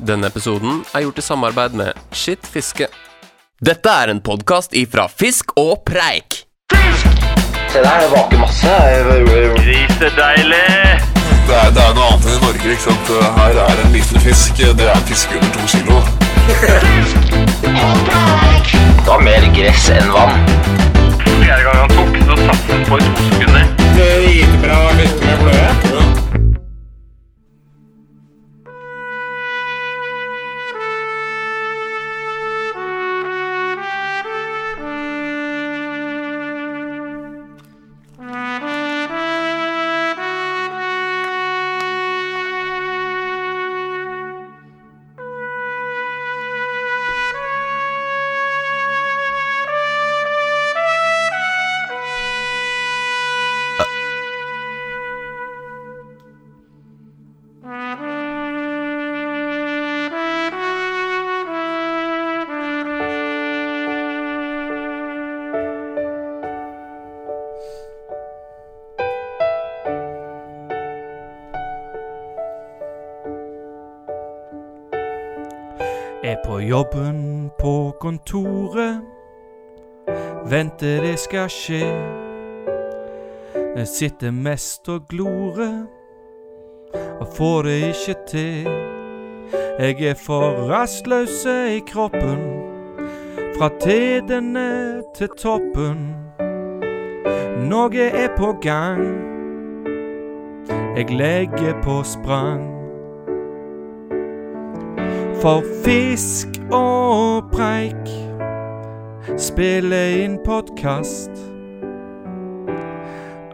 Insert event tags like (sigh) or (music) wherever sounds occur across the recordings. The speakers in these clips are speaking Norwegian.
Denne episoden er gjort i samarbeid med Skitt fiske. Dette er en podkast ifra Fisk og Preik. Fisk! Se der, det vaker masse. Grisedeilig! Det er, det er noe annet enn i Norge. ikke sant? Her er en liten fisk. Det er en fisk under to kilo. Fisk! Det var mer gress enn vann. Fjerde gang han tok, så satt han på i to sekunder. Er på jobben på kontoret. Venter det skal skje. Jeg sitter mest og glorer og får det ikke til. Jeg er for rastløse i kroppen, fra tedene til toppen. Noe er på gang. Jeg legger på sprang. For fisk og preik Spille inn podkast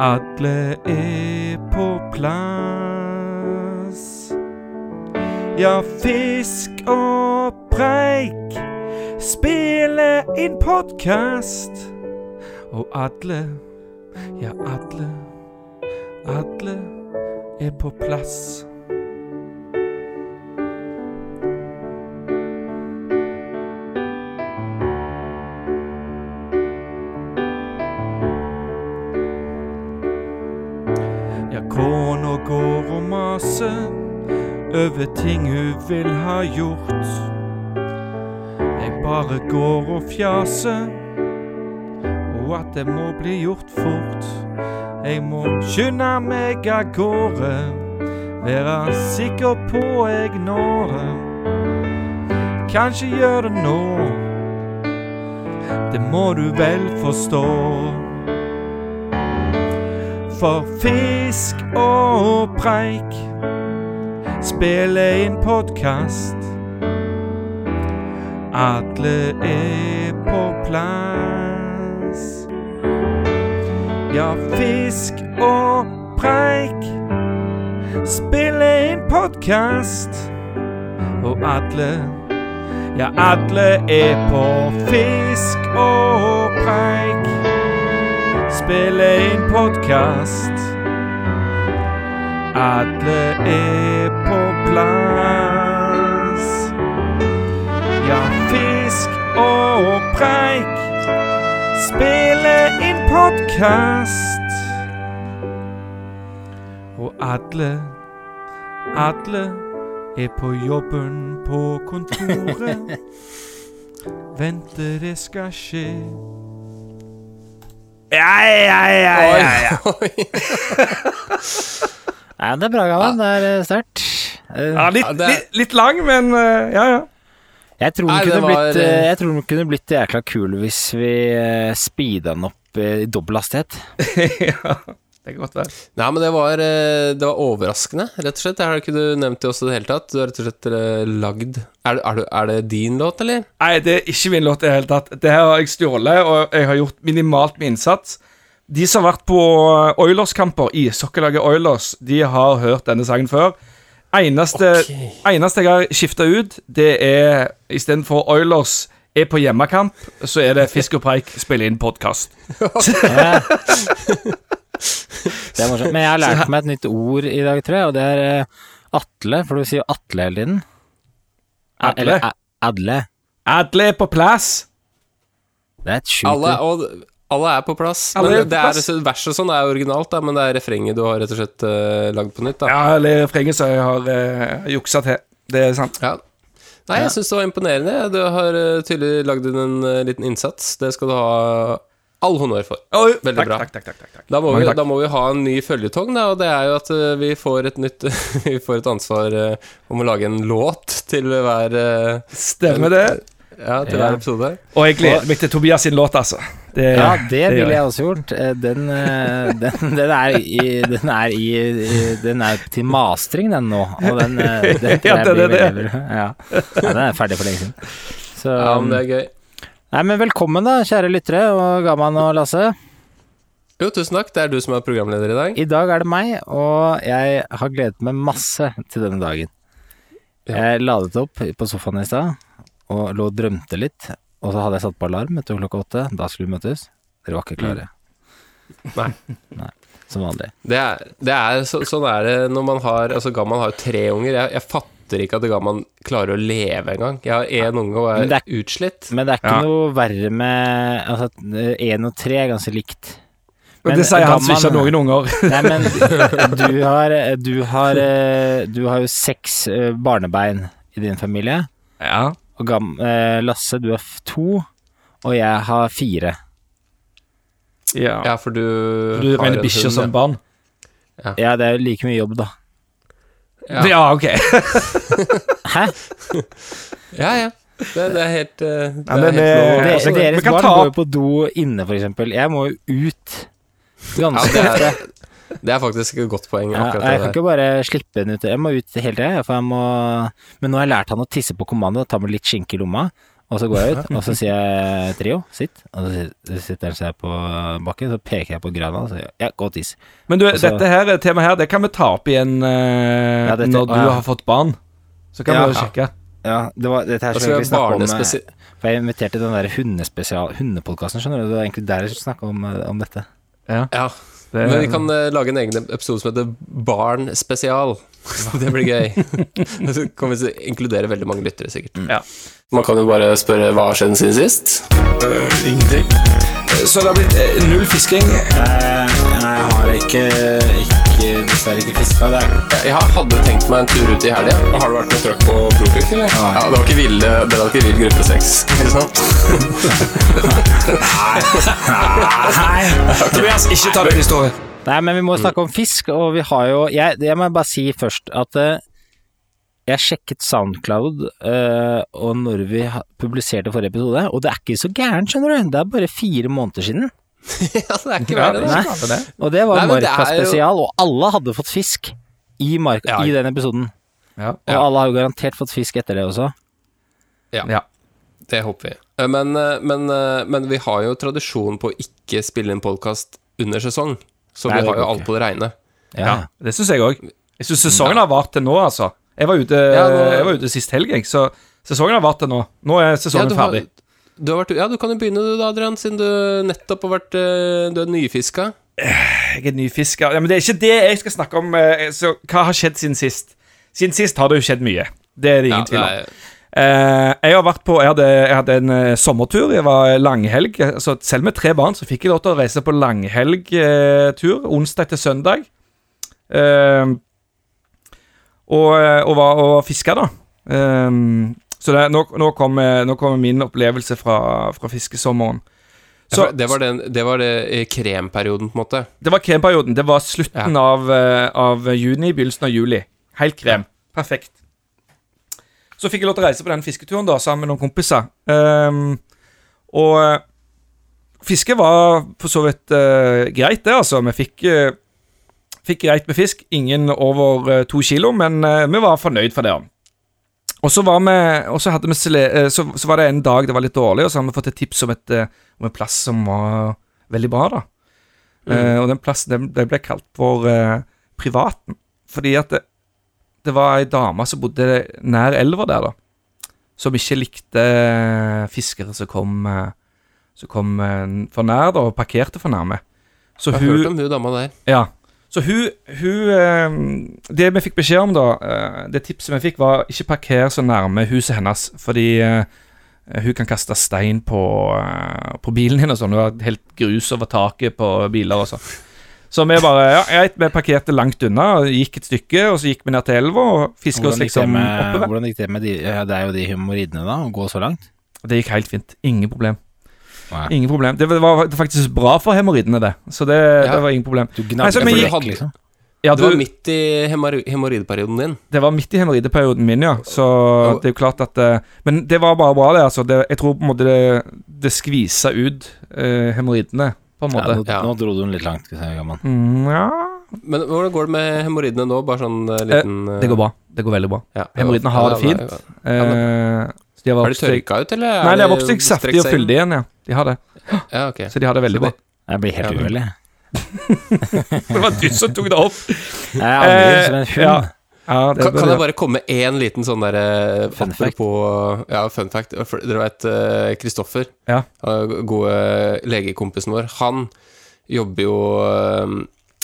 Alle er på plass. Ja, fisk og preik Spille inn podkast Og alle, ja alle Alle er på plass over ting hun vil ha gjort. Jeg bare går og fjaser, og at det må bli gjort fort. Jeg må skynde meg av gårde, være sikker på jeg når det. Kanskje gjør det nå, det må du vel forstå. For fisk og preik Spille inn podkast Alle er på plass. Ja, fisk og preik. Spille inn podkast Og alle Ja, alle er på fisk og preik. Spille inn podkast. Alle er på plass. Ja, fisk og preik. Spille inn podkast. Og alle, alle er på jobben på kontoret. (laughs) Venter det skal skje. Ja, ja, ja, ja, ja. Nei, det er bra, Galvan. Det er eh, sterkt. Eh, ja litt, Ja, er- litt, litt lang, men eh, ja, ja. Jeg tror Nei, det kunne var, blitt eh, eh, Jeg tror den kunne blitt jækla kul hvis vi eh, speeda den opp eh, i dobbel hastighet. (laughs) ja. Det kan godt være. Nei, men det var, eh, det var overraskende, rett og slett. Det har ikke du nevnt til oss i det hele tatt. Du har rett og slett eh, lagd er, er, er det din låt, eller? Nei, det er ikke min låt i det hele tatt. Det her har jeg stjålet, og jeg har gjort minimalt med innsats. De som har vært på Oilers-kamper, i Sokkelaget Oilers, de har hørt denne sangen før. Eneste, eneste jeg har skifta ut, det er istedenfor Oilers er på hjemmekamp, så er det Fisk og preik spiller inn podkast. (laughs) Det er morsomt. Men jeg har lært meg et nytt ord i dag, tror jeg, og det er eh, atle, for du sier jo atle hele tiden. Atle? Eller Adle. adle. Er på plass. Det er et sjukt Alle, ord. og, alle er på plass. Alle Men er på det er. Verset sånn er originalt, da, men det er refrenget du har rett og slett uh, lagd på nytt. Da. Ja, eller refrenget som jeg har uh, juksa til. Det er sant. Ja. Nei, jeg syns det var imponerende. Du har uh, tydelig lagd inn en uh, liten innsats. Det skal du ha all honnør for. Oi, Veldig takk, bra. Takk, takk, takk, takk. Da må, vi, da må vi ha en ny føljetong, da, og det er jo at eh, vi får et nytt (laughs) Vi får et ansvar eh, om å lage en låt til hver eh, Stemmer det. Ja, til hver episode. Og jeg gleder meg til Tobias sin låt, altså. Det, Ja, det det ville jeg også gjort. Eh, Den, eh, (laughs) den, den, er i, den, er i, den er til mastring, den nå. Og den, eh, (laughs) den tror Ja, det- blir det- veldig. Ja. ja, den er ferdig for lenge siden. Så, Ja, men det er gøy. Nei, men velkommen da, kjære lyttere, og Gaman og Lasse. Jo, tusen takk. Det er du som er programleder i dag. I dag er det meg, og jeg har gledet meg masse til denne dagen. Jeg ladet opp på sofaen i stad, og lå og drømte litt. Og så hadde jeg satt på alarm etter klokka åtte. Da skulle vi møtes. Dere var ikke klare. Nei. (laughs) Nei, Som vanlig. Det er, det er så, sånn er det når man har Altså, Gamman har jo tre unger. Jeg, jeg fatter ikke at Gamman klarer å leve engang. Jeg har én unge og Men er, utslitt. Men det er ikke Ja. noe verre med Altså, én og tre er ganske likt. Men det sier han som ikke har noen unger. (laughs) Nei, men du har Du har, eh, du har jo seks eh, barnebein i din familie. Ja. Og gam, eh, Lasse, du har to, og jeg har fire. ja. Ja, for du Du har mener en bikkjer som barn? Ja, det er jo like mye jobb, da. Ja. Ja, ok. (laughs) Hæ? Ja, ja. Det, det er helt eh, Det Ja, er helt eh, lov. De, altså, vi deres barn går jo på do inne, for eksempel. Jeg må jo ut. Ganske det, ofte. Det er faktisk et godt poeng, Ja, jeg det kan der. ikke bare slippe den ut. Jeg må ut hele tida. For jeg må Men nå har jeg lært han å tisse på kommando. Ta med litt skinke i lomma. Og så går jeg ut, og så sier jeg Trio, sitt. Og så sitter han seg på bakken, så peker jeg på grana og sier ja, gå og tiss. Men du, så- dette her, temaet her, det kan vi ta opp igjen uh, Ja, dette- når du ja. har fått barn. Så kan Ja. vi jo sjekke. Ja, det var, dette her skulle vi snakke om eh. For jeg inviterte den der Hundepodkasten, skjønner du. Det var egentlig der jeg skulle snakke om, eh, om dette. Ja. Det, Men vi kan eh, lage en egen episode som heter Barn spesial. (laughs) det blir gøy. (laughs) Så kan vi inkludere veldig mange lyttere, sikkert. Ja. Man kan jo bare spørre hva har skjedd siden sist? Ingenting. Så det har blitt uh, null fisking. Nei, jeg har ikke, ikke dessverre ikke fiska. Jeg hadde tenkt meg en tur ut i helga. Har du vært med trøkk på Profik, eller? Ja, det var ikke vill, det var ikke vill gruppe seks, ikke sant? (laughs) Tobias, ikke ta den historien. Nei, men vi må snakke om fisk, og vi har jo Jeg, jeg må bare si først at uh, jeg sjekket Soundcloud uh, og når vi publiserte forrige episode, og det er ikke så gærent, skjønner du. Det er bare fire måneder siden. (laughs) ja, det er ikke Ja, verre, det klart det. Og det var Marka spesial, jo- og alle hadde fått fisk i, marka, Ja. i den episoden. Ja. Og alle har jo garantert fått fisk etter det også. ja. Det håper vi. Eh, Men, men, men vi har jo tradisjon på å ikke spille inn podkast under sesong, så Nei, vi har jo alt på det reine. Ja. ja. Det syns jeg òg. Jeg syns sesongen har vart til nå, altså. Jeg var ute, Ja, nå- jeg var ute sist helg, jeg, så sesongen har vart til nå. Nå er sesongen du har- ferdig. Du har vært, ja, du kan jo begynne du da, Adrian, siden du nettopp har vært eh, Du er nyfiska. Jeg er nyfiska Ja, men det er ikke det jeg skal snakke om. eh, Så hva har skjedd siden sist? Siden sist har det jo skjedd mye. Det er det ingen Ja, tvil om. Eh, jeg har vært på Jeg hadde, jeg hadde en eh, sommertur. Jeg var langhelg. Altså, selv med tre barn så fikk jeg lov til å reise på langhelgtur. onsdag til søndag. Eh, og, og, var, og fiska, da. Eh, så det, nå, nå, kommer, nå kommer min opplevelse fra, fra fiskesommeren. Så, det, var den, det var det kremperioden, på en måte. det var kremperioden. Det var slutten av, eh, av juni, begynnelsen av juli. Helt krem. Perfekt. Så fikk jeg lov til å reise på den fisketuren da, sammen med noen kompiser. Um, og fisket fiske var for så vidt uh, greit, det, altså. Vi fikk, uh, fikk greit med fisk. Ingen over uh, to kilo, men eh, vi var fornøyd for det. Og så var vi vi, sele- eh, så, så var det en dag det var litt dårlig, og så hadde vi fått et tips om, et, eh, om en plass som var veldig bra, da. Eh, og den plassen den, den ble kalt for eh, Privaten. Fordi at det, var ei dame som bodde nær elva der, da. Som ikke likte eh, fiskere som kom, eh, som kom eh, for nær, da, og parkerte for nærme. Så Jeg har hørt hun om hun dama der. Ja. Så hun, hun Det vi fikk beskjed om, da, det tipset vi fikk, var ikke parker så nærme huset hennes, fordi hun kan kaste stein på, på bilen din og sånn. Hun har helt grus over taket på biler og sånn. Så vi bare Ja, greit, vi parkerte langt unna, gikk et stykke, og så gikk vi ned til elva og fiska oss liksom med, oppover. hvordan gikk det med de ja, Det er jo de humoridene, da, å gå så langt? Det gikk helt fint. Ingen problem. Nei. Ingen problem. Det var var faktisk bra for hemoroidene, det. Så det, Ja. det var ingen problem. Du Nei, så gnagde på gikk- dekk, liksom? Ja, Det var midt i hemor- hemoroideperioden din. det var midt i hemoroideperioden min, ja. Så det er jo klart at eh, Men det var bare bra, det. altså det, Jeg tror på en måte det, det skvisa ut uh, hemoroidene, på en Ja, nå, Ja. nå dro du den litt langt, skal jeg si, gammel. Mm, ja Men hvordan går det med hemoroidene nå? Bare sånn eh, liten eh, Det går bra. Det går veldig bra. Ja. Hemoroidene har det fint. ja. Eh, så de har Har de vokst tørka ut, eller? Nei, de har vokst seg saftige og fyldige igjen, ja. De har det. Ja, ok. Så de har det veldig bra. det- Jeg blir helt Ja, men- uvel, jeg. Det var du som tok det opp. Jeg angrer som en Eh, hund. Ja. Kan, kan jeg bare komme med én liten sånn derre Fun fact. På, Ja, fun fact. Dere vet eh, Kristoffer, Ja. eh, gode legekompisen vår, han jobber jo eh,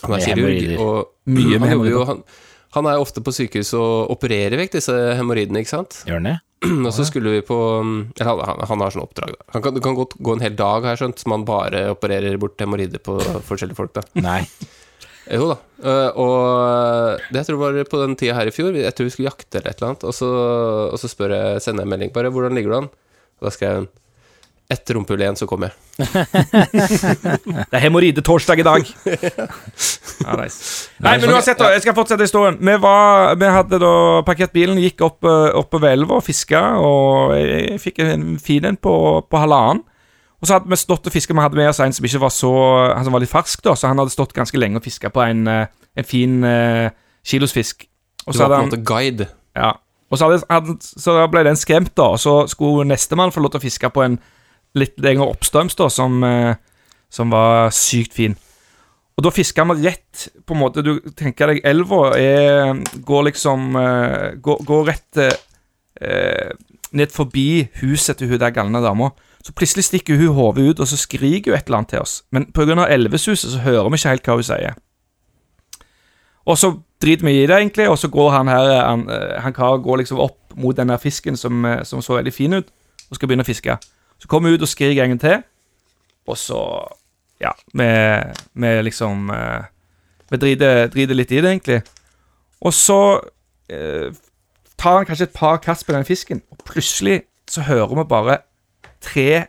Han er kirurg, og Mye med hemoroider. han, han er jo ofte på sykehus og opererer vekk disse hemoroidene, ikke sant? Gjør han det? (clears throat) Og så skulle vi på Eller han, han, han har sånne oppdrag, da. Han kan, kan godt gå en hel dag, har jeg skjønt, som han bare opererer bort hemoroider på forskjellige folk, da. Nei. Jo da. Eh, og det jeg tror var på den tida her i fjor. Jeg tror vi skulle jakte eller et eller annet. Og så, og så spør jeg, sender jeg en melding bare 'Hvordan ligger du an?' Og da skrev hun 'Ett rumpehull igjen, så kommer jeg'. (laughs) Det er hemoroidetorsdag i dag. (laughs) Ja, nice. Nei, men uansett, da. Jeg skal fortsette historien. Vi, var, vi hadde da parkert bilen, gikk opp, eh, oppover elva og fiska, og jeg fikk en fin en på, på halvannen. Og så hadde vi stått og fiska. Vi hadde med oss en som ikke var så Han som var litt fersk, da, så han hadde stått ganske lenge og fiska på en, eh, en fin uh, kilosfisk. Og Du var på en måte guide. ja. Og så, hadde, hadde, så ble den skremt, da. Og så skulle nestemann få lov til å fiske på en litt lenger oppstrøms, da, som, uh, som var sykt fin. Og da fiska vi rett på en måte Du tenker deg elva er Går liksom uh, Går, går rett uh, ned forbi huset til hun der galne dama. Så plutselig stikker hun hodet ut, og så skriker hun et eller annet til oss. Men pga. elvesuset så hører vi ikke helt hva hun sier. Og så driter vi i det, egentlig, og så går han her Han, eh, han går liksom opp mot den der fisken som, eh, som så veldig fin ut, og skal begynne å fiske. Så kommer hun ut og skriker en gang til, og så Ja, vi, vi liksom eh, Vi driter, driter litt i det, egentlig. Og så eh, tar han kanskje et par kast på den fisken, og plutselig så hører vi bare tre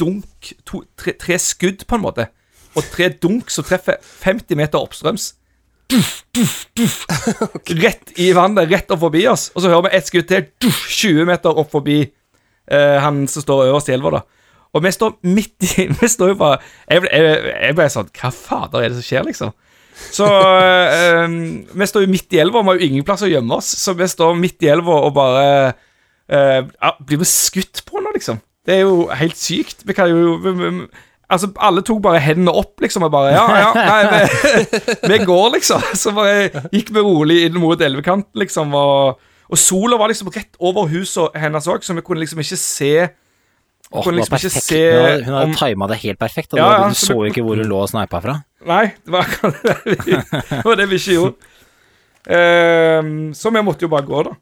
dunk to, tre, tre skudd, på en måte. Og tre dunk som treffer 50 meter oppstrøms. Duff, duff, duff. (laughs) Rett i vannet, rett opp forbi oss. Og så hører vi ett skudd til, 20 meter opp forbi eh, han som står øverst i elva, da. Og vi står midt i (laughs) Vi står jo bare Jeg, ble- jeg, jeg ble sånn Hva fader er det som skjer, liksom? Så eh, Vi står jo midt i elva, vi har jo ingen plass å gjemme oss. Så vi står midt i elva og bare eh, Blir vi skutt på nå, liksom? Det er jo helt sykt. Vi kan jo Altså, alle tok bare hendene opp, liksom, og bare Ja, ja, nei, vi, (laughs) vi går, liksom. Så bare gikk vi rolig inn mot elvekanten, liksom, og, og sola var liksom rett over huset hennes òg, så vi kunne liksom ikke se Åh, hun, liksom se Hun hadde, hun tima det helt perfekt. Og Ja, ja, du så jo ikke hvor hun lå og sneipa fra. Nei, det var akkurat det vi, (laughs) det var det vi ikke gjorde. Uh, så vi måtte jo bare gå, da.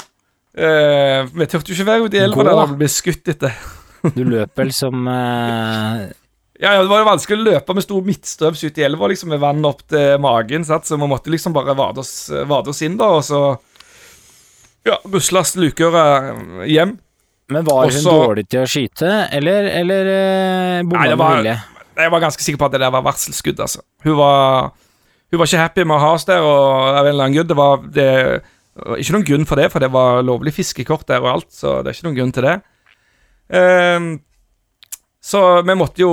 Uh, vi turte jo ikke være ute i elva Da der vi ble skutt etter. Du løp vel som eh, Ja, ja, Det var jo vanskelig å løpe med stor midtstøvs ut i elva liksom, med vann opp til magen, sant? så vi måtte liksom bare vade oss, vade oss inn, da, og så ja, rusles slukøra hjem. Men var hun Også- dårlig til å skyte, eller, eller uh, bomma med vilje? Jeg var ganske sikker på at det der var varselskudd, altså. Hun var, hun var ikke happy med å ha oss der, og av en eller annen grunn Det var det, ikke noen grunn for det, for det var lovlig fiskekort der og alt, så det er ikke noen grunn til det. Ehm, så vi måtte jo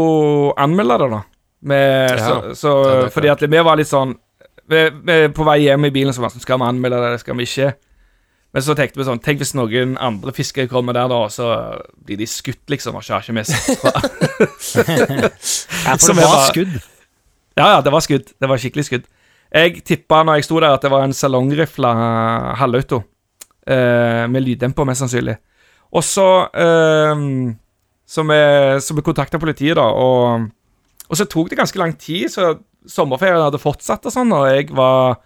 anmelde det, da. Med, Ja, så, så, det er fordi at vi var litt sånn vi, vi, På vei hjem i bilen så var det sånn Skal vi anmelde det, skal vi ikke? Men så tenkte vi sånn Tenk hvis noen andre fiskere kommer der, da, og så blir de skutt, liksom, og kjører har ikke med seg (laughs) Ja, for det var var- skudd. Ja, ja, det var skudd. Det var skikkelig skudd. Jeg tippa når jeg sto der, at det var en salongrifla halvauto. Eh, med lyddemper, mest sannsynlig. Og så eh, Så vi, kontakta politiet, da, og, og så tok det ganske lang tid, så sommerferien hadde fortsatt og sånn, og jeg var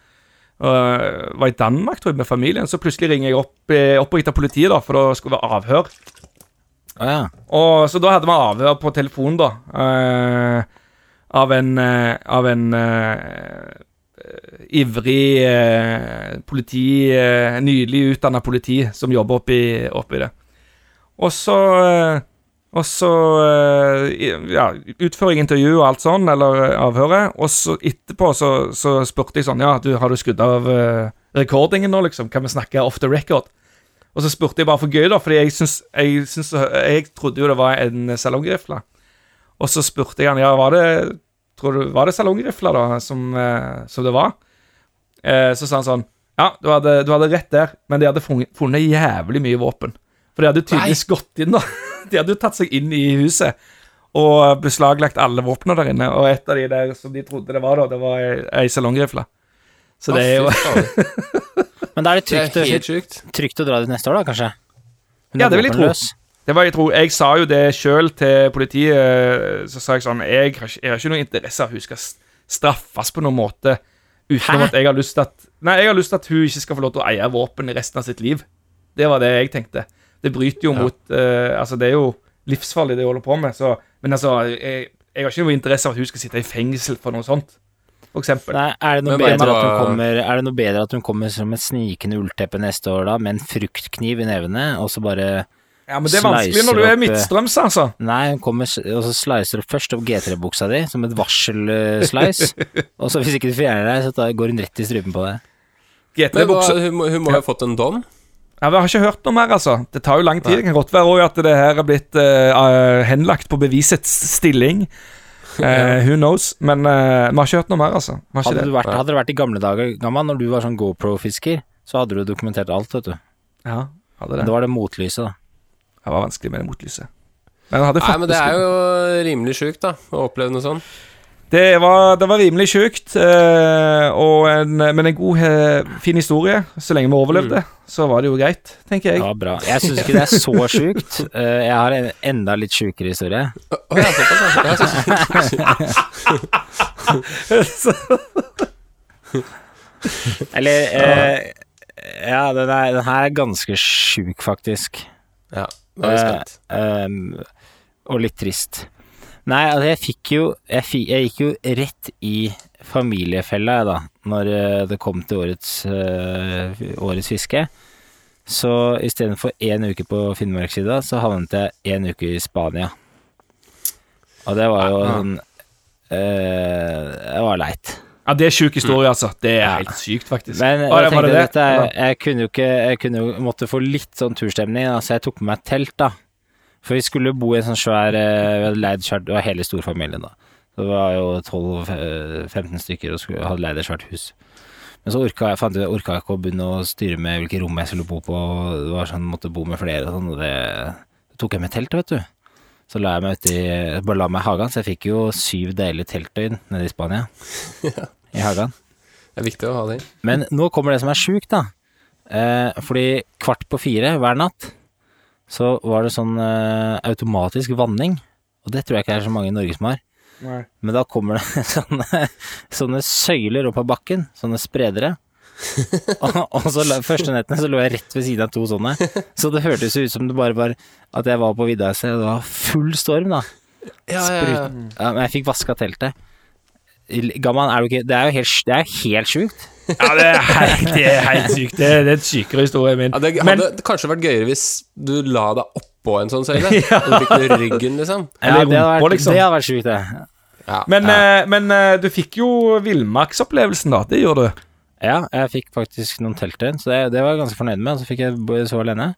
øh, var i Danmark, tror jeg, med familien. Så plutselig ringer jeg opp, eh, opp og etter politiet, da, for da skulle det være avhør. Ah, ja. Og Så da hadde vi avhør på telefon, da. Øh, av en, øh, av en ivrig politi, nylig utdanna politi, som jobber oppi, oppi det. Og så eh, Og så eh, ja, utfører jeg intervju og alt sånn, eller eh, avhøret, og så etterpå så, så spurte jeg sånn Ja, du, har du skrudd av recordingen nå, liksom? Kan vi snakke off the record? Og så spurte jeg bare for gøy, da, fordi jeg syns Jeg, syns, jeg trodde jo det var en salongrifle. Og så spurte jeg han ja, var det tror du, var det salongrifler da, som, som det var. Eh, så sa han sånn Ja, du hadde, du hadde rett der, men de hadde funnet jævlig mye våpen. For de hadde tydeligvis gått inn, da. (laughs) De hadde jo tatt seg inn i huset og beslaglagt alle våpnene der inne. Og et av de der som de trodde det var, da, det var ei, ei salongrifle. Så det er jo. (laughs) Men da er det Det er trygt, trygt å dra dit neste år, da, kanskje? Hun Ja, det vil jeg tro. Det var, jeg, tror, jeg sa jo det sjøl til politiet. Så sa jeg sånn jeg har, ikke, jeg har ikke noen interesse av at hun skal straffes på noen måte. Utenom at jeg har lyst til at Nei, jeg har lyst til at hun ikke skal få lov til å eie våpen i resten av sitt liv. Det var det jeg tenkte. Det bryter jo Ja. mot uh, Altså, det er jo livsfarlig, det hun holder på med. Så, men altså, jeg, jeg har ikke noe interesse av at hun skal sitte i fengsel for noe sånt, for eksempel. Nei, er det, noe bedre at hun kommer, er det noe bedre at hun kommer som et snikende ullteppe neste år, da, med en fruktkniv i nevene, og så bare Ja, men det er vanskelig når du er eh, midtstrøms, altså. Nei, hun kommer og så slicer opp først opp G3-buksa di, som et varsel-slice, (laughs) og så hvis ikke du fjerner deg, så går hun rett i strupen på deg. G3-buksa hun, hun, må- hun må ha fått en dom? Ja, Vi har ikke hørt noe mer, altså. Det tar jo lang tid. Det kan godt være også at det her er blitt eh, henlagt på bevisets stilling. (laughs) Uh, who knows? Men uh, vi har ikke hørt noe mer, altså. Hadde, det. vært, hadde det vært i gamle dager, Gamma, når du var sånn GoPro-fisker, så hadde du dokumentert alt, vet du. Ja, hadde det. Men det. det var det motlyset, da. Det var vanskelig med det motlyset. Men hadde Nei, men det er jo rimelig sjukt, da, å oppleve noe sånt. Det var, det var rimelig sjukt, eh, men en god, eh, fin historie. Så lenge vi overlevde, så var det jo greit, tenker jeg. Ja, bra. Jeg syns ikke det er så sjukt. (laughs) Eh, Jeg har en enda litt sjukere historie. Ja, såpass, ja. (laughs) Eller eh, Ja, den, er, den her er ganske sjuk, faktisk. ja, det er vi spent. Eh, um, og litt trist. Nei, altså, jeg fikk jo Jeg, fikk, jeg gikk jo rett i familiefella, jeg, da, når eh, det kom til årets, øh, årets fiske. Så istedenfor én uke på Finnmarkssida, så havnet jeg én uke i Spania. Og det var jo sånn øh, Det var leit. Ja, Det er sjuk historie, altså. Det er helt sykt, faktisk. Men jeg tenkte at Ja. jeg kunne jo ikke Jeg kunne jo måtte få litt sånn turstemning, så jeg tok med meg telt, da. For vi skulle bo i en sånn svær eh, Vi hadde leid svært Det var hele storfamilien, da. Det var jo 12-15 stykker og skulle, hadde leid et svært hus. Men så orka jeg, fant jeg, orka jeg ikke å begynne å styre med hvilke rom jeg skulle bo på. og Det var sånn, måtte bo med flere og sånn, og det, det tok jeg med telt, vet du. Så la jeg meg uti Bare la meg i hagen, så jeg fikk jo syv deilige teltdøgn nede i Spania. (laughs) I hagen. Det er viktig å ha det. Men nå kommer det som er sjukt, da. Eh, fordi kvart på fire hver natt så var det sånn eh, automatisk vanning. Og det tror jeg ikke er så mange i Norge som har. Nei. Men da kommer det (laughs) sånne, sånne søyler opp av bakken, sånne spredere. og, og så første nettene så lå jeg rett ved siden av to sånne. Så det hørtes ut som det bare var at jeg var på vidda et sted, og det var full storm, da. Ja, ja, ja. Ja, men jeg fikk vaska teltet. Gamman, er du ikke Det er jo helt, det er helt sjukt. Ja, det er helt, det er helt sykt. Det er, det er et sykere historie min. Ja, det Men- hadde kanskje vært gøyere hvis du la deg oppå en sånn søyle. (laughs) Og du fikk den ryggen, liksom. Ja, Eller det hadde rumpa, vært, liksom. det hadde vært sjukt, det. Ja, Men, ja. eh, men eh, du fikk jo villmarksopplevelsen, da. Det gjorde du. Ja, jeg fikk faktisk noen teltdøgn, så det, det var jeg ganske fornøyd med. Og så fikk jeg bo- sove alene.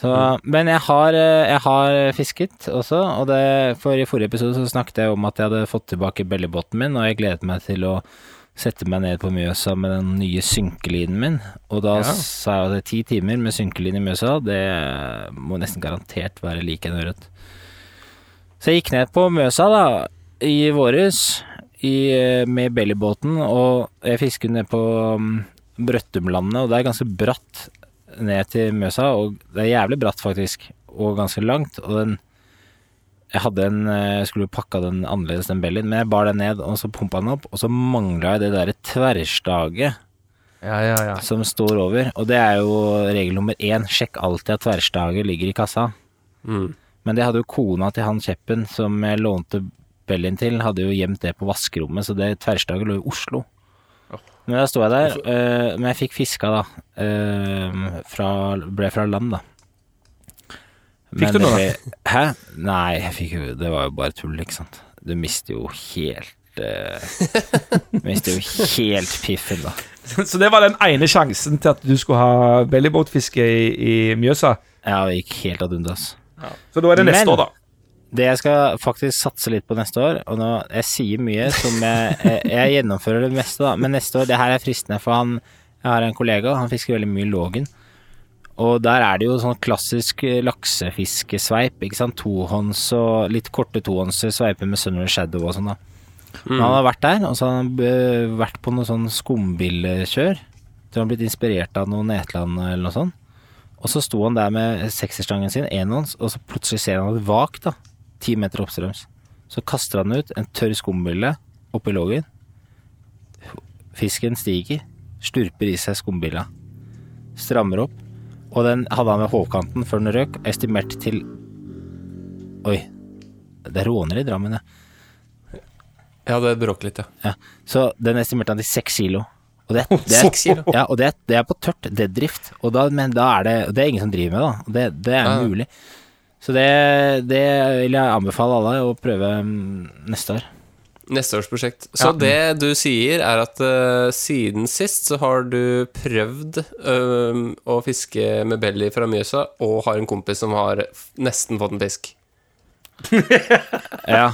Så, Men jeg har, eh, jeg har fisket også, og det, for i forrige episode så snakket jeg om at jeg hadde fått tilbake bellybåten min, og jeg gledet meg til å sette meg ned på Mjøsa med den nye synkelinen min. Og da Ja. sa jeg at ti timer med synkeline i Mjøsa, det må nesten garantert være like en ørret. Så jeg gikk ned på Mjøsa da, i våres, i, eh, med bellybåten, og jeg fisket ned på um, Brøttumlandet, og det er ganske bratt ned til Mjøsa, og det er jævlig bratt faktisk, og ganske langt, og den jeg hadde en, eh, jeg skulle pakka den annerledes, den Bellien, men jeg bar den ned, og så pumpa den opp, og så mangla jeg det derre tverrstaget Ja, ja, ja. som står over, og det er jo regel nummer én, sjekk alltid at tverrstaget ligger i kassa. Mm. Men det hadde jo kona til han kjeppen som jeg lånte Bellien til hadde jo gjemt det på vaskerommet, så det tverrstaget lå i Oslo. Men da sto jeg der, eh, men jeg fikk fiska da, eh, fra, ble fra land da. Fikk du noe? ble- Hæ? Nei, jeg fikk jo, det var jo bare tull, ikke sant. Du mister jo helt, uh, mister jo helt piffen da. (laughs) Så det var den ene sjansen til at du skulle ha bellyboatfiske i, i Mjøsa. Ja, det gikk helt ad undas. Så da er det neste Men- år, da. Det jeg skal faktisk satse litt på neste år, og nå, jeg sier mye som jeg, jeg, jeg gjennomfører det meste, da, men neste år, det her er fristende, for han, jeg har en kollega, han fisker veldig mye Lågen, og der er det jo sånn klassisk eh, laksefiskesveip, ikke sant, tohånds og litt korte tohåndser, sveiper med Sunner Shadow og sånn da. Men han har vært der, og så har han eh, vært på noe sånn skumbillekjør, Tror han har blitt inspirert av noe Netland eller noe sånt, og så sto han der med sekserstangen sin, enhånds, og så plutselig ser han et vak, da, ti meter oppstrøms. Så kaster han ut en tørr skumbille oppi lågen. Fisken stiger, slurper i seg skumbilla, strammer opp, og den hadde han ved håvkanten før den røk, estimert til Oi, det er råner i Drammen, ja. Ja, det bråker litt, ja. ja. Så den estimerte han til seks kilo. Og det, (laughs) det, er, Seks kilo? Ja, og det, det er på tørt deadrift, og da, men da er det Det er ingen som driver med da. Det, det er Ja. Så det, det vil jeg anbefale alle å prøve mm, neste år. Neste års prosjekt. Så det du sier, er at uh, siden sist så har du prøvd uh, å fiske med belly fra Mjøsa, og har en kompis som har nesten fått en fisk. (laughs) Ja.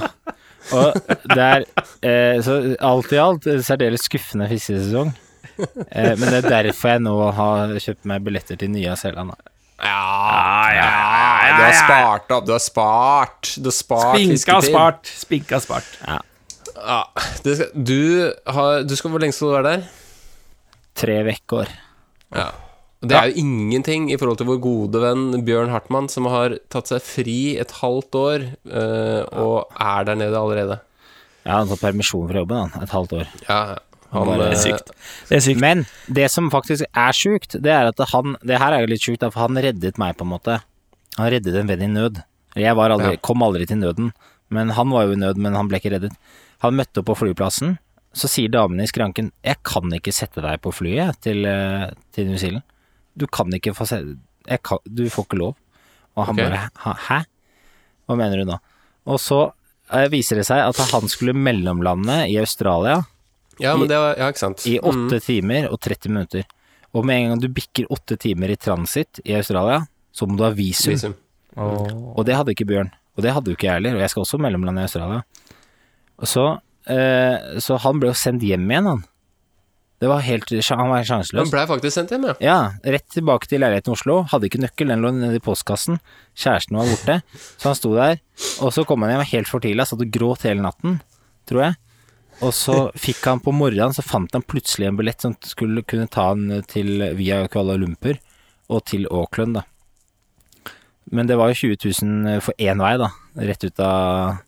Og det er uh, Så alt i alt særdeles skuffende fiskesesong. Men det er derfor jeg nå har kjøpt meg billetter til Nya-Zeeland. da. Ja, ja, ja, Du har spart opp, du har spart. Du har spart Spinka spart. Spinka spart. Ja, ja. Du, du, har, du skal Hvor lenge skal du være der? Tre uker. Ja. Det er jo ingenting i forhold til vår gode venn Bjørn Hartmann, som har tatt seg fri et halvt år, eh, og er der nede allerede. Ja, han har tatt permisjon fra jobben han, et halvt år. Ja, Ja, han, det, er Sykt. Det er sykt. Men det som faktisk er sjukt, det er at han Det her er jo litt sjukt, for han reddet meg, på en måte. Han reddet en venn i nød. Jeg var aldri, Ja. kom aldri til nøden, men han var jo i nød, men han ble ikke reddet. Han møtte opp på flyplassen, så sier damene i skranken 'Jeg kan ikke sette deg på flyet til, eh, til New Zealand'. Du kan ikke få se... Jeg kan, du får ikke lov. Og han okay. bare «Hæ-? Hva mener du da?' Og så eh, viser det seg at han skulle mellomlande i Australia ja, men det var Ja, ikke sant. i Mm. åtte timer og 30 minutter. Og med en gang du bikker åtte timer i transit i Australia, så må du ha visum. Visum. Og det hadde ikke Bjørn. Og det hadde jo ikke jeg heller. Og jeg skal også mellomlande i Australia. Og så, eh, så han ble jo sendt hjem igjen, han. Det var helt, han var helt Han sjanseløs. blei faktisk sendt hjem, ja. Ja, rett tilbake til leiligheten i Oslo. Hadde ikke nøkkel, den lå nede i postkassen. Kjæresten var borte. Så han sto der, og så kom han hjem helt fortvila, satt og gråt hele natten, tror jeg. Og så fikk han på morgenen, så fant han plutselig en billett som skulle kunne ta han til via Kuala Lumpur og til Auckland, da. Men det var jo 20 000 for én vei, da. Rett ut av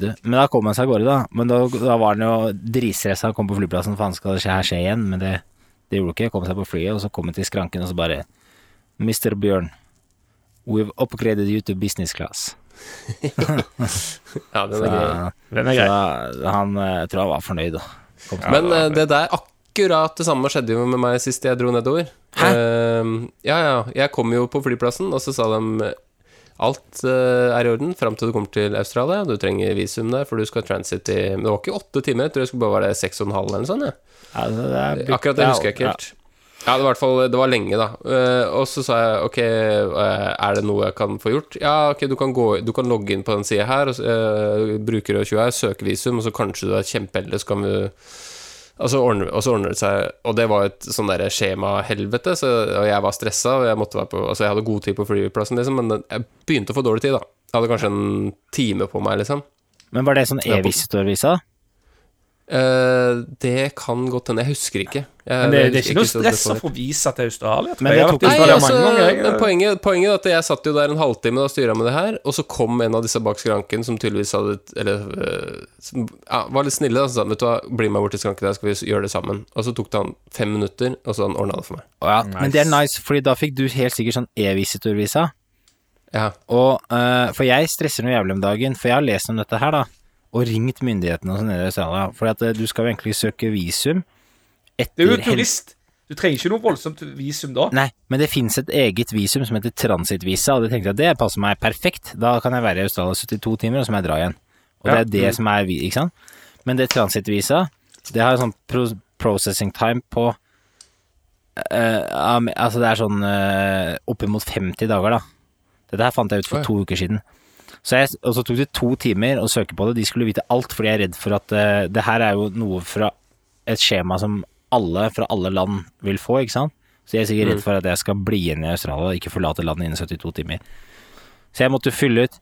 du. Men da kom han seg av gårde, da. Men da, da var han jo dritstressa og kom på flyplassen, han skal det her skje igjen? Men det, det gjorde ikke. Kom seg på flyet, og så kom han til skranken, og så bare Mr. Bjørn, we've upgraded you to business class. (laughs) ja, den er grei. Den er grei. da, han eh, jeg tror han var fornøyd, da. Men eh, det der akkurat det samme skjedde jo med meg sist jeg dro nedover. Hæ? Uh, ja, ja. Jeg kom jo på flyplassen, og så sa de alt uh, er i orden fram til du kommer til Australia. Du trenger visum der, for du skal transit i det var ikke åtte timer, jeg tror det skulle bare være seks og en halv eller noe sånt. Ja. Ja, det, det er, Akkurat det husker jeg ikke helt. Ja, det var i hvert fall Det var lenge, da. Eh, og så sa jeg ok, eh, er det noe jeg kan få gjort? Ja, ok, du kan, gå, du kan logge inn på den sida her, og, uh, bruker og 20 her, søke visum, og så kanskje du er kjempeheldig, så kan vi og så, ordner, og så ordner det seg Og det var et sånn derre skjemahelvete, så, og jeg var stressa, og jeg måtte være på Altså, jeg hadde god tid på flyplassen, liksom, men jeg begynte å få dårlig tid, da. Jeg hadde kanskje en time på meg, liksom. Men var det sånn Ja, e-visitorvisa? Eh, det kan godt hende. Jeg husker ikke. Jeg, Men det, det er ikke noe stress å få vise til Australia. Men jeg. Nei, altså, ganger. men poenget, poenget er at jeg satt jo der en halvtime og styra med det her, og så kom en av disse bak skranken som tydeligvis hadde Eller øh, som, ja, var litt snille, da, så sa han, vet du hva, bli med bort til skranken der, skal vi gjøre det sammen. Og så tok det han fem minutter, og så han ordna det for meg. Oh, ja. Men det er nice, fordi da fikk du helt sikkert sånn e-visitorvisa. Ja. Og, uh, for jeg stresser noe jævlig om dagen, for jeg har lest om dette her, da. Og ringt myndighetene og sånn nede i Australia. For at eh, du skal jo egentlig søke visum Det er jo turist. Du trenger ikke noe voldsomt visum da. Nei, men det finnes et eget visum som heter transittvisa, og det tenkte jeg at det passer meg perfekt. Da kan jeg være i Australia 72 timer, og så må jeg dra igjen. Og det er det som er Ikke sant? Men det transittvisa, det har sånn pro processing time på uh, Altså, det er sånn uh, oppimot 50 dager, da. Dette her fant jeg ut for to uker siden. Så jeg, og så tok det to timer å søke på det. De skulle vite alt, fordi jeg er redd for at uh, det her er jo noe fra et skjema som alle fra alle land vil få, ikke sant? Så jeg er sikkert redd for at jeg skal bli igjen i Australia og ikke forlate landet innen 72 timer. Så jeg måtte fylle ut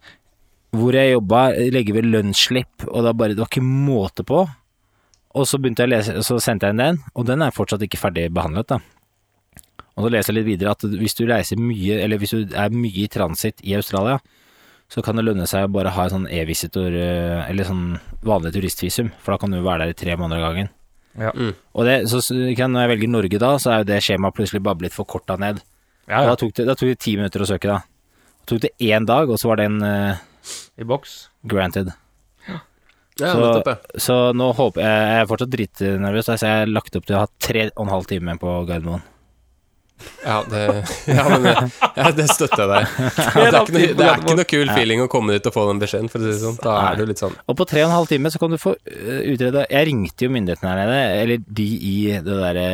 hvor jeg jobba, legge ved lønnsslipp, og da bare, det var ikke måte på. Og så begynte jeg å lese, så sendte jeg inn den, og den er fortsatt ikke ferdig behandlet, da. Og så leser jeg litt videre at hvis du reiser mye, eller hvis du er mye i transit i Australia, så kan det lønne seg å bare ha en sånn e-visitor, eh, eller sånn vanlig turistvisum, for da kan du være der i tre måneder av gangen. Ja. Mm. Og det, så, når jeg velger Norge da, så er jo det skjemaet plutselig bare blitt forkorta ned. Ja, ja. Da tok det, da tok det ti minutter å søke, da. Det tok det én dag, og så var den uh, I boks. granted. Ja, Så-. Så nå håper jeg Jeg er fortsatt dritnervøs, så jeg har lagt opp til å ha tre og en halv time på Gardermoen. Ja, det, (laughs) ja, men det, ja, det støtter jeg deg. (laughs) Det er, ikke noe, det er ikke noe kul feeling å komme dit og få den beskjeden, for å si det sånn. Da er du litt sånn Og på tre og en halv time så kan du få utreda Jeg ringte jo myndighetene her nede, eller de i det derre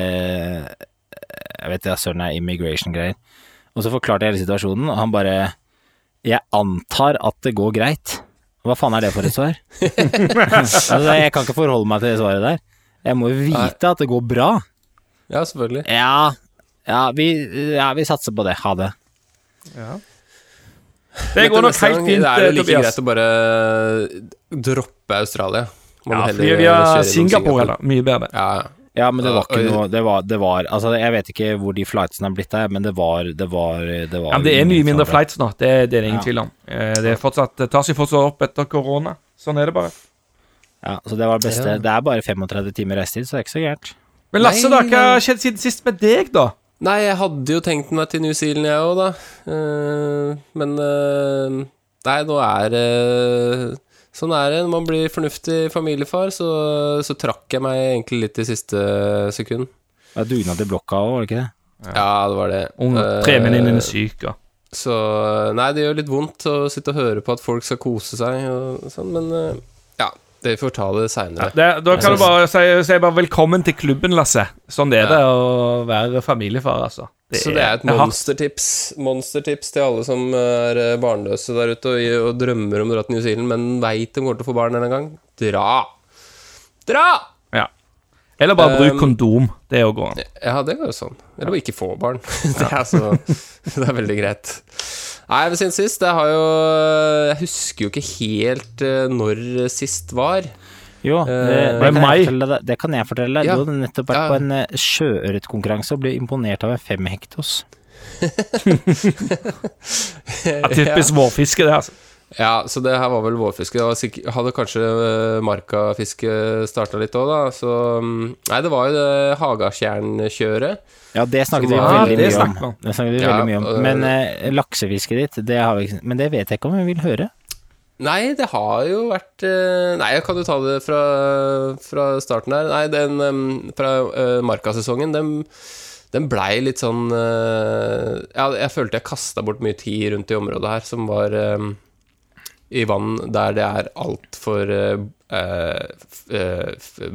Jeg vet ikke, søren er immigration-greier. Og så forklarte jeg hele situasjonen, og han bare Jeg antar at det går greit. Hva faen er det for et svar? (laughs) altså, jeg kan ikke forholde meg til det svaret der. Jeg må jo vite at det går bra. Ja, selvfølgelig. Ja, ja, vi, ja, vi satser på det. Ha det. Det går nok helt fint, Det er jo like Tobias. greit å bare droppe Australia. Ja, du vi via Singapore, eller? Mye bedre. Ja, ja. Ja, men det var ikke noe Det var, det var Altså, jeg vet ikke hvor de flightsene er blitt der, men det var Det var, det var Ja, men det er mye mindre flights nå, det, det er det ingen Ja. tvil om. Eh, Det er fortsatt, det tar seg fortsatt opp etter korona. Sånn er det bare. Ja, så det var det beste. Det er bare 35 timer reisetid, så det er ikke så gærent. Men Lasse, da, hva har skjedd siden sist med deg, da? Nei, jeg hadde jo tenkt meg til New Zealand, jeg òg, da. Eh, men eh, Nei, nå er det Sånn er det. Når man blir fornuftig familiefar, så, så trakk jeg meg egentlig litt i siste sekund. Det er dugnad i blokka òg, var det ikke det? Ja, det var det. Unge, Eh, Premien din er syk, ja. Så Nei, det gjør litt vondt å sitte og høre på at folk skal kose seg og sånn, men eh, ja. Det får ta det seinere. Da kan du bare si, si bare velkommen til klubben, Lasse. Sånn det er Ja. det å være familiefar, altså. Så det er et det er hardt. monstertips Monstertips til alle som er eh, barnløse der ute og, og drømmer om å dra til New Zealand, men veit de kommer til å få barn en gang. Dra! Dra! Ja. Eller bare bruk Um, kondom. Det òg går an. Ja, det går jo sånn. Eller å ikke få barn. (laughs) det, er så, (laughs) det er veldig greit. Nei, men siden sist Jeg har jo Jeg husker jo ikke helt eh, når sist var. Jo, det, Eh, det, kan meg. jeg det kan jeg fortelle deg. Ja. Du hadde nettopp vært Ja. på en eh, sjøørretkonkurranse og ble imponert av en femhektos. (laughs) Ja, typisk vårfiske, det, altså. Ja, så det her var vel vårfiske. Det hadde kanskje uh, markafiske starta litt òg, da. Så mm, Nei, det var jo det Hagatjernkjøret. Ja, det snakket vi veldig det mye om. snakket om. Det snakket vi Ja, veldig mye om. Men eh, laksefisket ditt, det har vi ikke Men det vet jeg ikke om vi vil høre. Nei, det har jo vært eh, Nei, jeg kan jo ta det fra, fra starten her. Nei, den fra uh, markasesongen, den, den blei litt sånn eh, Ja, jeg følte jeg kasta bort mye tid rundt i området her, som var i vann der det er altfor eh,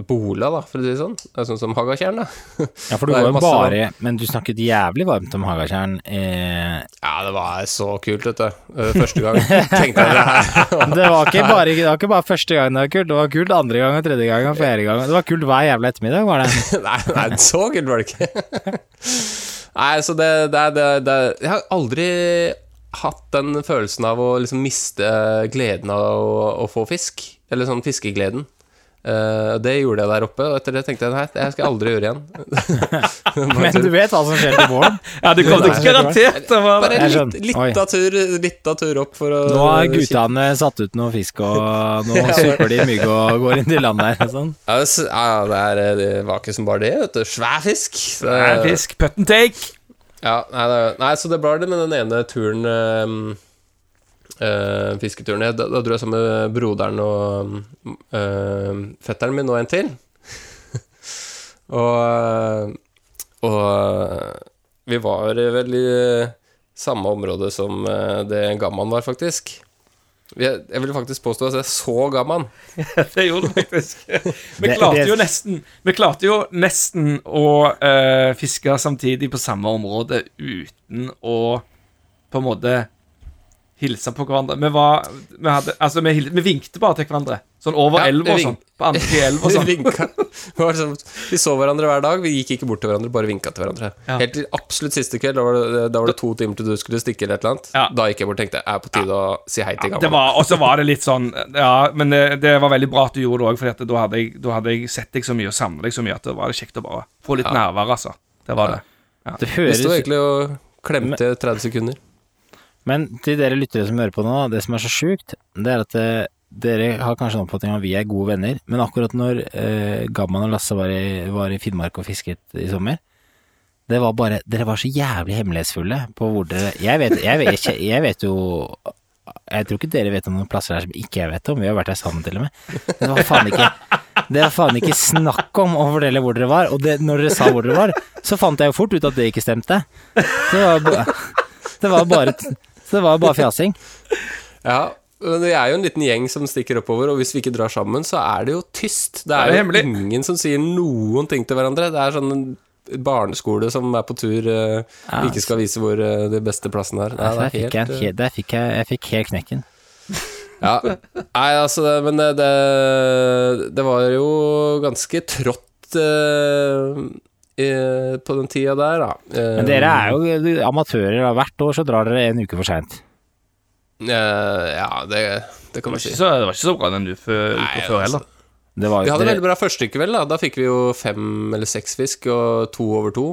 bola, da, for å si det sånn. Det er Sånn som Hagatjern, da. (laughs) Ja, for du er jo bare Men du snakket jævlig varmt om Hagatjern. Eh, Ja, det var så kult, vet du. Eh, Første gang tenkte jeg det her. (laughs) det, var ikke bare, det var ikke bare første gang det var kult, det var kult andre gang og tredje gang og fjerde gang. Det var kult hver jævla ettermiddag, var det. (laughs) nei, nei, så kult var det ikke. nei, så det, det, det, det Jeg har aldri hatt den følelsen av å liksom miste gleden av å, å få fisk. Eller sånn fiskegleden. Uh, det gjorde jeg der oppe, og etter det tenkte jeg nei, det skal jeg aldri gjøre igjen. (laughs) Men du vet hva som skjer til våren? (laughs) Ja, du kommer til garantert til å Bare litt, litt, av tur, litt av tur opp for å Nå har guttene satt ut noe fisk, og (laughs) nå supper de mygg og går inn til land der. Sånn. Ja, det s- ja, det, er, det var ikke som bare det, vet du. Svær fisk. Svær fisk, put and take. Ja, nei, nei, så det ble det med den ene turen ehm, eh, fisketuren. Da, da dro jeg sammen med broderen og eh, fetteren min og en til. (laughs) og, og vi var vel i samme område som eh, det Gamman var, faktisk. Jeg vil faktisk påstå at jeg så gammel. (laughs) Det gjorde du faktisk. Vi klarte jo nesten Vi klarte jo nesten å uh, fiske samtidig på samme område uten å på en måte hilse på hverandre. Vi var Vi, hadde, altså, vi, vi vinkte bare til hverandre. Sånn over Ja, elva og vi sånn. På andre elva og (laughs) sånn. Sånn, vi så hverandre hver dag. Vi gikk ikke bort til hverandre, bare vinka til hverandre. Ja. Helt til absolutt siste kveld, da var, det, da var det to timer til du skulle stikke eller et eller annet. Ja. Da gikk jeg bort og tenkte jeg er på tide å si hei til Det Gamman. og så var det litt sånn Ja, men det, det var veldig bra at du gjorde det òg, for da, hadde jeg- da hadde jeg sett deg så mye og savnet deg så mye at det var kjekt å bare få litt nærvær, altså. Det var det. Det Vi høres sto egentlig og klemte 30 sekunder. Men til dere lyttere som hører på nå, det som er så sjukt, det er at eh, dere har kanskje en oppfatning av at vi er gode venner, men akkurat når eh, Gamman og Lasse var i, var i Finnmark og fisket i sommer, det var bare Dere var så jævlig hemmelighetsfulle på hvor dere Jeg vet, jeg vet, jeg, vet jo Jeg tror ikke dere vet om noen plasser her som ikke jeg vet om, vi har vært her sammen til og med. Det var faen ikke det var faen ikke snakk om å fortelle hvor dere var, og det, når dere sa hvor dere var, så fant jeg jo fort ut at det ikke stemte. Det var, bare, det var bare Så det var bare fjasing. Ja, men det er jo en liten gjeng som stikker oppover, og hvis vi ikke drar sammen, så er det jo tyst. Det Det er er jo hemmelig. ingen som sier noen ting til hverandre. Det er sånn en barneskole som er på tur, eh, Ja, ikke skal vise hvor eh, de beste plassene er. Nei, Altså, det der er fikk jeg, helt, en eh, der fikk jeg, jeg fikk helt knekken. Ja. Nei, altså, men det, det, det var jo ganske trått uh, i- på den tida der, da. Men dere er jo amatører, hvert år så drar dere en uke for seint. Eh, Ja, det, det kan man si. så, det var ikke så bra den uka før uka før altså, heller. Det var Vi hadde det... veldig bra første kveld, da. Da fikk vi jo fem eller seks fisk, og to over to.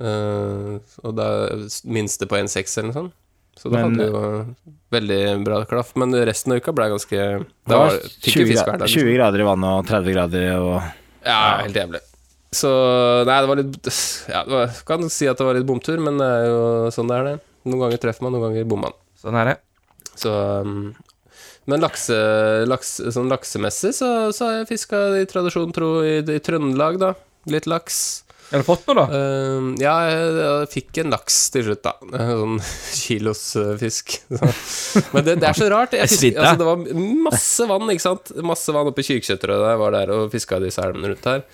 Uh, og da minste på en seks eller noe sånt. Så da Men- hadde vi jo veldig bra klaff. Men resten av uka ble ganske det var var, 20, fisk hver gra- dag. 20 grader i vannet og 30 grader og Ja, helt jævlig. Så Nei, det var litt Ja, det var, kan si at det var litt bomtur, men det er jo sånn det er, det. Noen ganger treffer man, noen ganger bommer man. Sånn er det. Så um, Men lakse, lakse, sånn laksemessig så, så har jeg fiska i tradisjon tro i, i Trøndelag, da. Litt laks. Har du fått noe, da? Uh, ja, jeg, jeg fikk en laks til slutt, da. (laughs) Sånn kilos uh, fisk. (laughs) Så. Men det, det er så rart. Jeg Jeg altså, det var masse vann, ikke sant. Masse vann oppe i Kyrksæterøra da jeg var der og fiska disse elvene rundt her.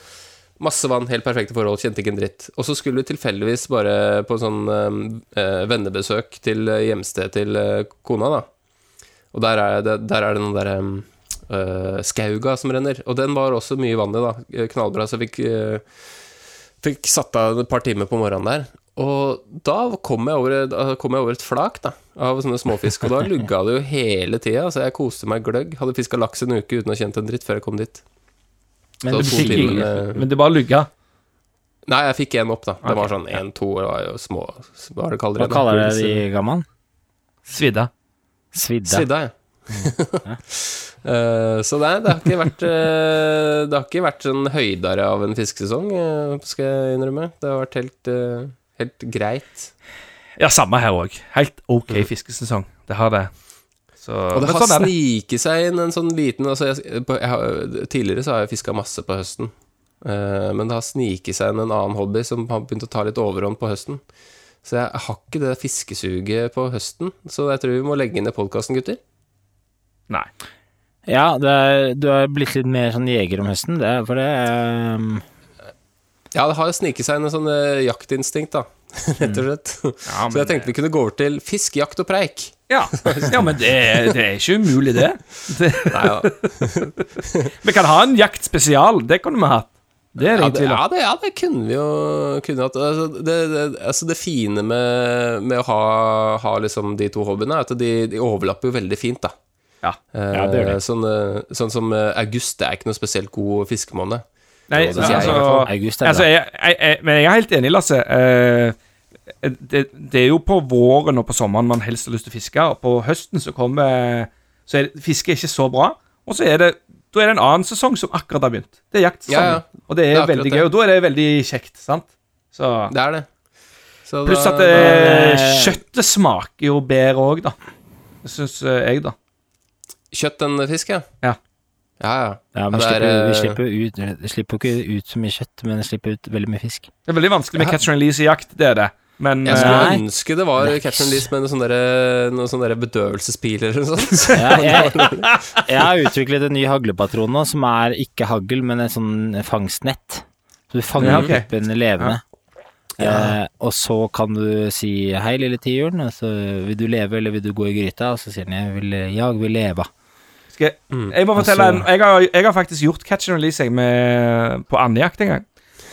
Masse vann, helt perfekte forhold, kjente ikke en dritt. Og så skulle vi tilfeldigvis bare på sånn eh, vennebesøk til eh, hjemstedet til eh, kona, da. Og der er det, der er det noen derre um, eh, skauga som renner. Og den var også mye vann i, da. Eh, Knallbra. Så jeg fikk uh, Fikk satt av et par timer på morgenen der. Og da kom jeg over, kom jeg over et flak da, av sånne småfisk, og da lugga det jo hele tida. Så jeg koste meg gløgg. Hadde fiska laks en uke uten å kjent en dritt før jeg kom dit. Men du timer med- Men du, bare lugga. Nei, jeg fikk en opp, da. Det var sånn én, to, det var jo små Hva er det kaller Hva kaller dere de, Gamman? Svidda. Svidda. Svidda, ja. (laughs) Eh, så nei, det har ikke vært eh, Det har ikke vært sånn høydere av en fiskesesong, eh, skal jeg innrømme. Det har vært helt, helt greit. Ja, samme her òg. Helt OK fiskesesong. Det har det. Så, Mm. Og det har sånn sniket seg inn en sånn liten altså jeg, på, jeg har, Tidligere så har jeg fiska masse på høsten. Eh, men det har sniket seg inn en annen hobby som har begynt å ta litt overhånd på høsten. Så jeg har ikke det fiskesuget på høsten. Så jeg tror vi må legge inn i podkasten, gutter. Nei. Ja, det er, du har blitt litt mer sånn jeger om høsten, det, for det um, Ja, det har sniket seg inn en sånn eh, jaktinstinkt, da. (laughs) Rett og slett. Ja, Så jeg tenkte vi kunne gå over til fisk, jakt og preik. Ja, ja men det, det er ikke umulig, det. det. (laughs) Nei, ja. (laughs) Vi kan ha en jaktspesial. Det kunne vi hatt. Det er det Ja, ingen det, tvil om. ja, det, ja, det kunne vi jo kunne hatt. Altså, det, det, altså det fine med, med å ha, ha liksom de to hobbyene, er at de, de overlapper jo veldig fint, da. Ja. Ja, det gjør de. Eh, Sånn, eh, sånn som eh, august, det er ikke noe spesielt god fiskemåned. Nei, det sier jeg altså. August er altså jeg, jeg, jeg, Men jeg er helt enig, Lasse. Eh, det, det er jo på våren og på sommeren man helst har lyst til å fiske, og på høsten så kommer Så er det, fiske er ikke så bra, og så er det da er det en annen sesong som akkurat har begynt. Det er jaktsesongen. Ja, ja. Og det er, Det er veldig gøy, og da er det veldig kjekt, sant? Så Det er det. Så Pluss at det, da- kjøttet smaker jo bedre òg, da. syns eh, jeg, da. Kjøtt enn fisk, ja? Ja. Ja, ja. Ja, men slipper, er, vi eh, slipper ut Vi slipper ikke ut så mye kjøtt, men vi slipper ut veldig mye fisk. Det er veldig vanskelig med Ja. catch and release-jakt, det er det. Men Jeg skulle eh, Nei. ønske det var catch and release med noen sånne, sånne bedøvelsespiler eller noe sånt. Ja, (laughs) jeg, jeg har utviklet en ny haglepatron nå, som er ikke hagl, men et sånn fangstnett. Så du fanger Ja, okay. puppen levende. Eh, og så kan du si 'hei, lille tiuren', og så vil du leve, eller vil du gå i gryta? Og så sier den 'jeg vil, jeg vil leve'. skal, jeg- Mm. jeg må fortelle Altså- en jeg har, jeg har faktisk gjort catch and release med, på andejakt en gang.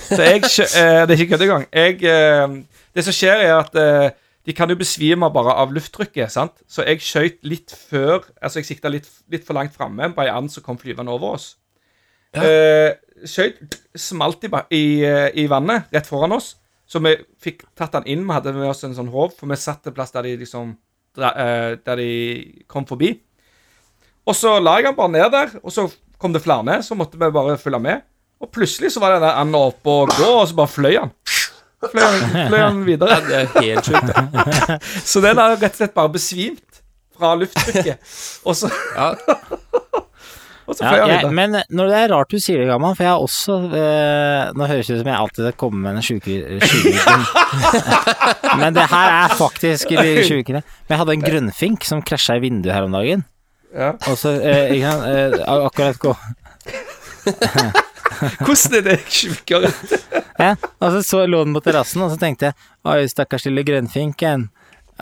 Så jeg (laughs) eh, Det er ikke kødd engang. Jeg, eh, det som skjer, er at eh, de kan jo besvime bare av lufttrykket. sant? Så jeg skøyt litt før Altså, jeg sikta litt, litt for langt framme på ei and som kom flyvende over oss. Eh, skøyt smalt i, i, eh, i vannet rett foran oss. Så vi fikk tatt den inn. Vi hadde med oss en sånn håv, for vi satt en plass der de liksom eh, Der de kom forbi. Og så la jeg den bare ned der, og så kom det flere ned, så måtte vi bare følge med. Og plutselig så var den der anda oppe og gå, og så bare fløy han. Fløy han, fløy han videre. Det er helt sjukt. (laughs) Så den har rett og slett bare besvimt fra lufttrykket. Og så, Ja. (laughs) og så Ja, jeg, men når det er rart du sier det, Gammal, for jeg har også eh, Nå høres det ut som jeg alltid kommer med en sjukere (laughs) Men det her er faktisk sjukere. Men jeg hadde en grønnfink som krasja i vinduet her om dagen. Ja. Og så eh, jeg, eh, Akkurat gå Hvordan er det sjukere? ja, Og så, så lå den på terrassen, og så tenkte jeg Oi, stakkars lille grønnfinken.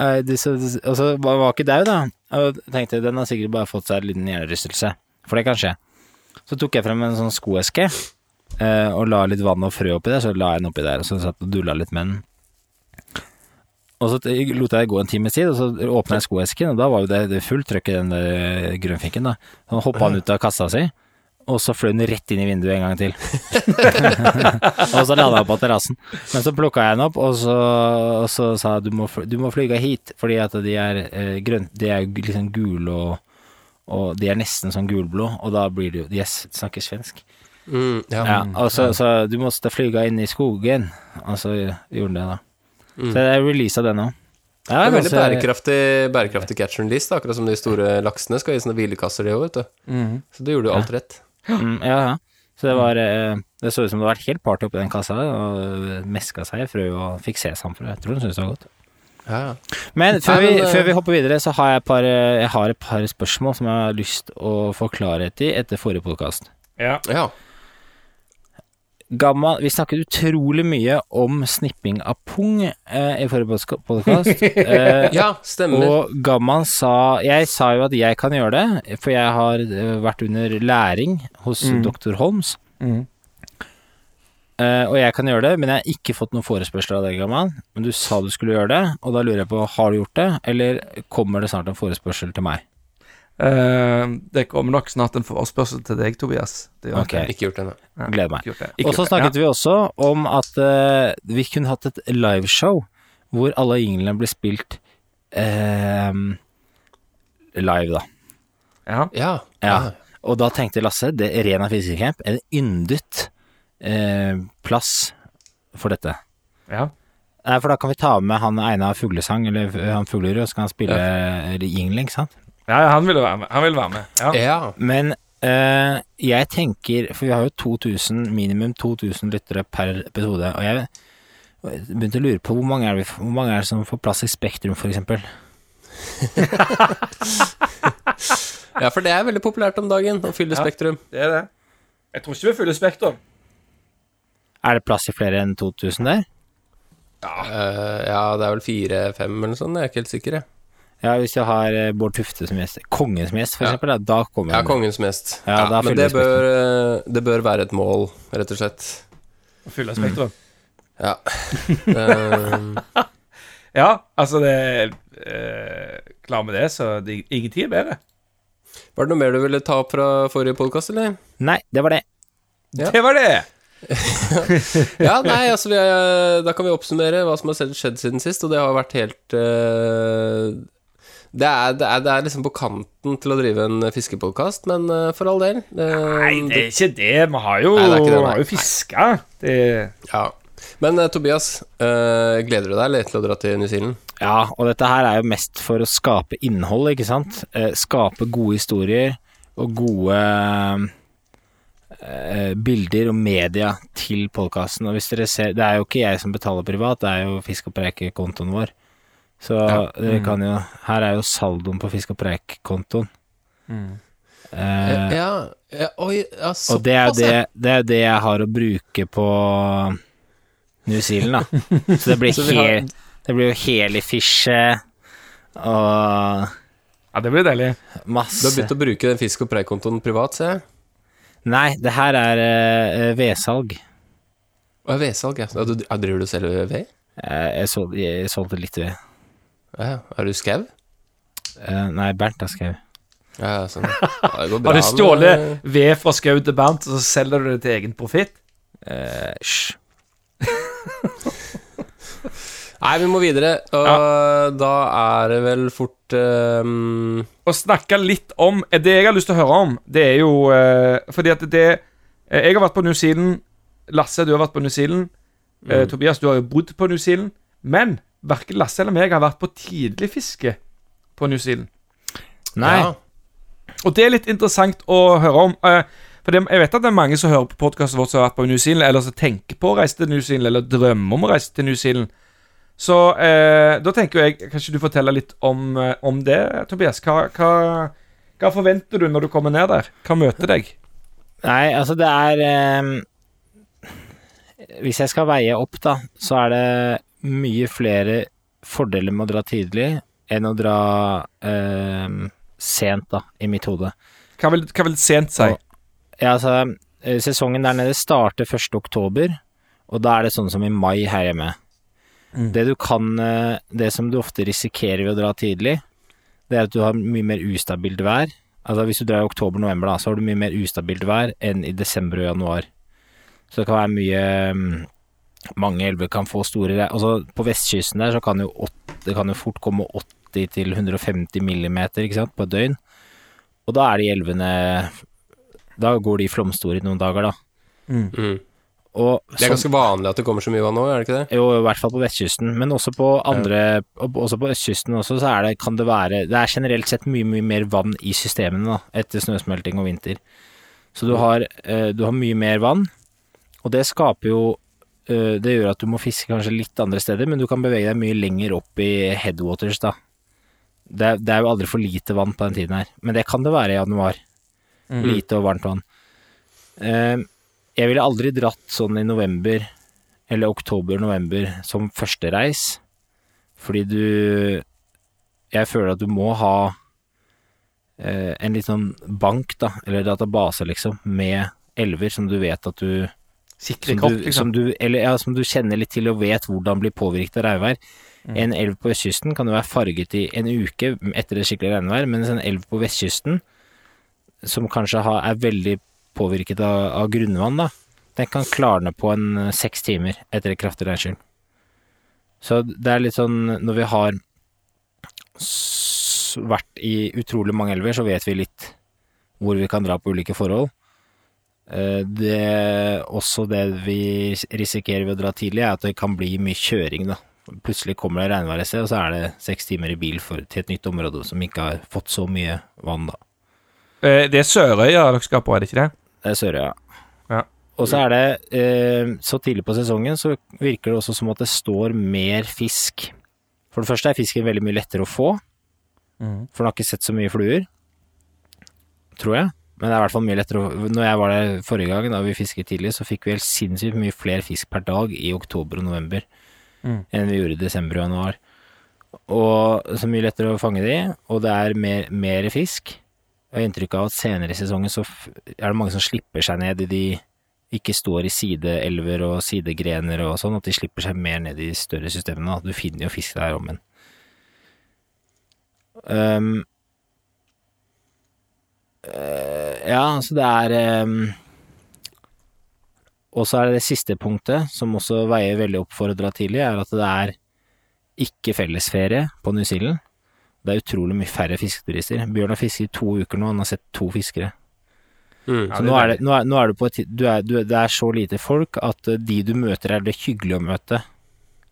Oi, og så var ikke dau, da. Og tenkte den har sikkert bare fått seg en liten hjernerystelse. For det kan skje. Så tok jeg frem en sånn skoeske eh, og la litt vann og frø oppi der. Så la jeg den oppi der, og så satt og dulla litt med den. Og så lot jeg det gå en times tid, og så åpna jeg skoesken, og da var jo det, det fullt trøkk i den der grønnfinken, da. Så hoppa han ut av kassa si, og så fløy den rett inn i vinduet en gang til. (laughs) og så landa jeg på terrassen. Men så plukka jeg den opp, og så, og så sa jeg du må, du må flyge hit, fordi at de er eh, grønn, de er liksom gule og, og de er nesten sånn gulblå, og da blir det jo De snakker svensk. Mm, ja. Ja, og så, så du måtte flyge inn i skogen, og så gjorde den det, da. Så jeg releasa den òg. Det er veldig bærekraftig, bærekraftig catch and release, akkurat som de store laksene skal i sånne hvilekasser, de òg, vet du. Så du gjorde jo alt rett. Mm, ja, ja. Så det var eh, Det så ut som det var helt party oppi den kassa, og meska seg For frø og fikk sesamfrø. Jeg tror hun syntes det var godt. Ja, ja. Men før, Nei, vi, men, eh, før vi hopper videre, så har jeg, et par, eh, jeg har et par spørsmål som jeg har lyst å få klarhet i etter forrige podkast. Ja. ja. Gamma, vi snakket utrolig mye om snipping av pung eh, i forrige podkast. (laughs) Eh, ja stemmer. Og Gamman sa Jeg sa jo at jeg kan gjøre det, for jeg har eh, vært under læring hos Mm. dr. Holmes. Mm. Eh, og jeg kan gjøre det, men jeg har ikke fått noen forespørsler av deg, Gamman. Men du sa du skulle gjøre det, og da lurer jeg på har du gjort det, eller kommer det snart en forespørsel til meg? Eh, det kommer nok snart en forespørsel til deg, Tobias. Det gjør Ok, Ikke gjort det ennå. Gleder meg. Og så snakket ja. vi også om at uh, vi kunne hatt et liveshow hvor alle jinglene ble spilt uh, live, da. Ja. Ja. Ja. Og da tenkte Lasse, det er Rena fiskecamp, en yndet uh, plass for dette. ja. Nei, for da kan vi ta med han Einar Fuglesang, eller han Fuglerud, og så kan han spille ja. ikke sant? Ja, han ville være med. Han ville være med. Ja. ja. Men uh, jeg tenker, for vi har jo 2000, minimum 2000 lyttere per episode, og jeg begynte å lure på hvor mange er, det, hvor mange er det som får plass i Spektrum, for eksempel? (laughs) ja, for det er veldig populært om dagen å fylle Ja. Spektrum. Det er det. Jeg tror ikke vi fyller Spektrum. Er det plass i flere enn 2000 der? Eh, ja, det er vel fire-fem eller noe sånt, jeg er ikke helt sikker, jeg. Ja, hvis jeg har eh, Bård Tufte som gjest, kongen som gjest, for Ja. eksempel, da, kommer jeg Ja, kongens gjest. Ja, ja, men det bør, eh, det bør være et mål, rett og slett. Å fylle Spektrum. Ja. Eh, (laughs) Ja, altså det eh, Klar med det, så det, ingenting er bedre. var det noe mer du ville ta opp fra forrige podkast, eller? Nei, det var det. Ja. Det var det! (laughs) Ja, nei, altså vi er, Da kan vi oppsummere hva som har skjedd- skjedd siden sist, og det har vært helt eh, det, er, det, er, det er liksom på kanten til å drive en fiskepodkast, men eh, for all del. Det, Nei, det er ikke det. Vi har jo, Nei, det er vi har jo fiska. Ja. Men eh, Tobias, eh, gleder du deg litt til å dra til New Zealand? Ja, og dette her er jo mest for å skape innhold, ikke sant? Skape gode historier og gode eh, bilder og media til podkasten. Og hvis dere ser Det er jo ikke jeg som betaler privat, det er jo Fisk og preik-kontoen vår. Så dere kan jo Her er jo saldoen på Fisk og preik-kontoen. Eh, ja, ja, oi, ja, såpass, og det er jo det, det er det jeg har å bruke på New Zealand, da. Så det blir, (laughs) Så vi har- hel, det blir jo helifishe og Ja, det blir deilig. Du har begynt å bruke den Fisk og preik-kontoen privat, ser jeg. Nei, det her er uh, vedsalg. Og vedsalg, ja. Ja, du, ja. Driver du selv ved? Eh, jeg, sol, jeg solgte litt ved. Ja, ja. Er du skau? Eh, nei, Bernt er skau. Ja, sånn. Ja, det går (laughs) bra Har du med- stjålet ved fra Skau til Bernt, og så selger du det til egen profitt? Eh, Hysj. (laughs) Nei, vi må videre, og da er det vel fort ehm, Å snakke litt om eh, Det jeg har lyst til å høre om, det er jo uh, Fordi at det eh, Jeg har vært på New Zealand. Lasse, du har vært på New Zealand. Eh, Tobias, du har jo bodd på New Zealand. Men verken Lasse eller meg har vært på tidligfiske på New Zealand. Nei, Ja. Og det er litt interessant å høre om. eh, for det, Jeg vet at det er mange som hører på podkastet vårt som har vært på New Zealand, eller som tenker på å reise til New Zealand, eller drømmer om å reise til New Zealand. Så eh, da tenker jeg Kanskje du forteller litt om, eh, om det, Tobias. Hva, hva, hva forventer du når du kommer ned der? Hva møter deg? nei, altså det er eh, Hvis jeg skal veie opp, da, så er det mye flere fordeler med å dra tidlig enn å dra eh, sent, da, i mitt hode. Hva vil, hva vil sent si? Ja, altså, eh, sesongen der nede starter 1. oktober, og da er det sånn som i mai her hjemme. Mm. Det du kan eh, Det som du ofte risikerer ved å dra tidlig, det er at du har mye mer ustabilt vær. Altså Hvis du drar i oktober-november, så har du mye mer ustabilt vær enn i desember og januar. Så det kan være mye mm, Mange elver kan få store Altså På vestkysten der så kan jo 8, det kan jo fort komme 80 til 150 millimeter ikke sant, på et døgn. Og da er de elvene Da går de flomstore i noen dager, da. Mm. Og Det er ganske ganske vanlig at det kommer så mye vann nå, er det ikke det? jo, i hvert fall på vestkysten, men også på andre ja. Også på østkysten også, så er det, kan det være Det er generelt sett mye, mye mer vann i systemene da, etter snøsmelting og vinter. Så du har, eh, du har mye mer vann, og det skaper jo Det gjør at du må fiske kanskje litt andre steder, men du kan bevege deg mye lenger opp i headwaters, da. Det, er- det er jo aldri for lite vann på den tiden her, men det kan det være i januar. Lite og varmt vann. Eh, jeg ville aldri dratt sånn i november eller oktober-november som første reis, fordi du Jeg føler at du må ha eh, en litt sånn bank, da, eller database, liksom, med elver som du vet at du Sikre du, liksom. som, du, eller, ja, som du kjenner litt til og vet hvordan blir påvirket av regnvær. En elv på østkysten kan jo være farget i en uke etter et skikkelig regnvær, mens en elv på vestkysten, som kanskje har, er veldig påvirket av, av grunnvann, da, den kan klarne på en eh, seks timer etter et kraftig regnskyll. Så det er litt sånn Når vi har vært i utrolig mange elver, så vet vi litt hvor vi kan dra på ulike forhold. Eh, Det også det vi risikerer ved å dra tidlig, er at det kan bli mye kjøring, da. Plutselig kommer det regnvær et sted, og så er det seks timer i bil for, til et nytt område som ikke har fått så mye vann, da. Eh, det er Sørøya dere skal på, er det ikke det? Det er Sørøya. Ja. Og så er det eh, Så tidlig på sesongen så virker det også som at det står mer fisk. For det første er fisken veldig mye lettere å få, for den har ikke sett så mye fluer. Tror jeg. Men det er i hvert fall mye lettere å Når jeg var der forrige gang, da vi fisket tidlig, så fikk vi helt sinnssykt mye flere fisk per dag i oktober og november enn vi gjorde i desember og januar. Og så mye lettere å fange de, og det er mer, mer fisk. Jeg har inntrykk av at senere i sesongen så er det mange som slipper seg ned i de ikke står i sideelver og sidegrener og sånn, at de slipper seg mer ned i de større systemene. Du finner jo fisk der om en. Um, ja, så det er um, Og så er det det siste punktet, som også veier veldig opp for å dra tidlig, er at det er ikke fellesferie på New Zealand. Det er utrolig mye færre fisketurister. Bjørn har fisket i to uker nå, han har sett to fiskere. Mm. Ja, Så det nå er det, nå, er, nå er det, på et du er, du, Det er så lite folk at eh, de du møter, er det hyggelig å møte.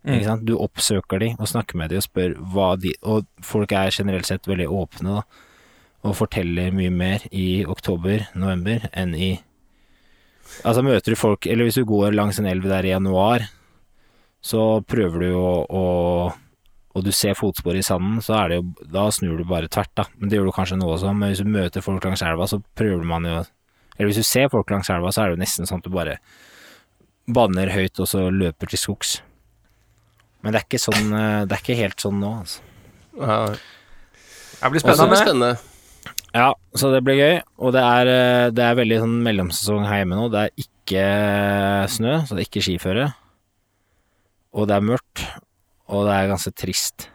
Mm. Du oppsøker de og snakker med de og spør hva de Og folk er generelt sett veldig åpne, da. Og forteller mye mer i oktober-november enn i Altså møter du folk Eller hvis du går langs en elv der i januar, så prøver du å, å og du ser fotspor i sanden, så er det jo Da snur du bare tvert, da. Men det gjør du kanskje nå også. Men hvis du møter folk langs elva, så prøver man jo Eller hvis du ser folk langs elva, så er det jo nesten sånn at du bare banner høyt, og så løper til skogs. Men det er ikke sånn eh, Det er ikke helt sånn nå, altså. Ja. Det blir Også spennende. Ja, så det blir gøy. Og det er, eh, det er veldig sånn mellomsesong her hjemme nå. Det er ikke snø, så det er ikke skiføre. Og det er mørkt, og det er ganske trist.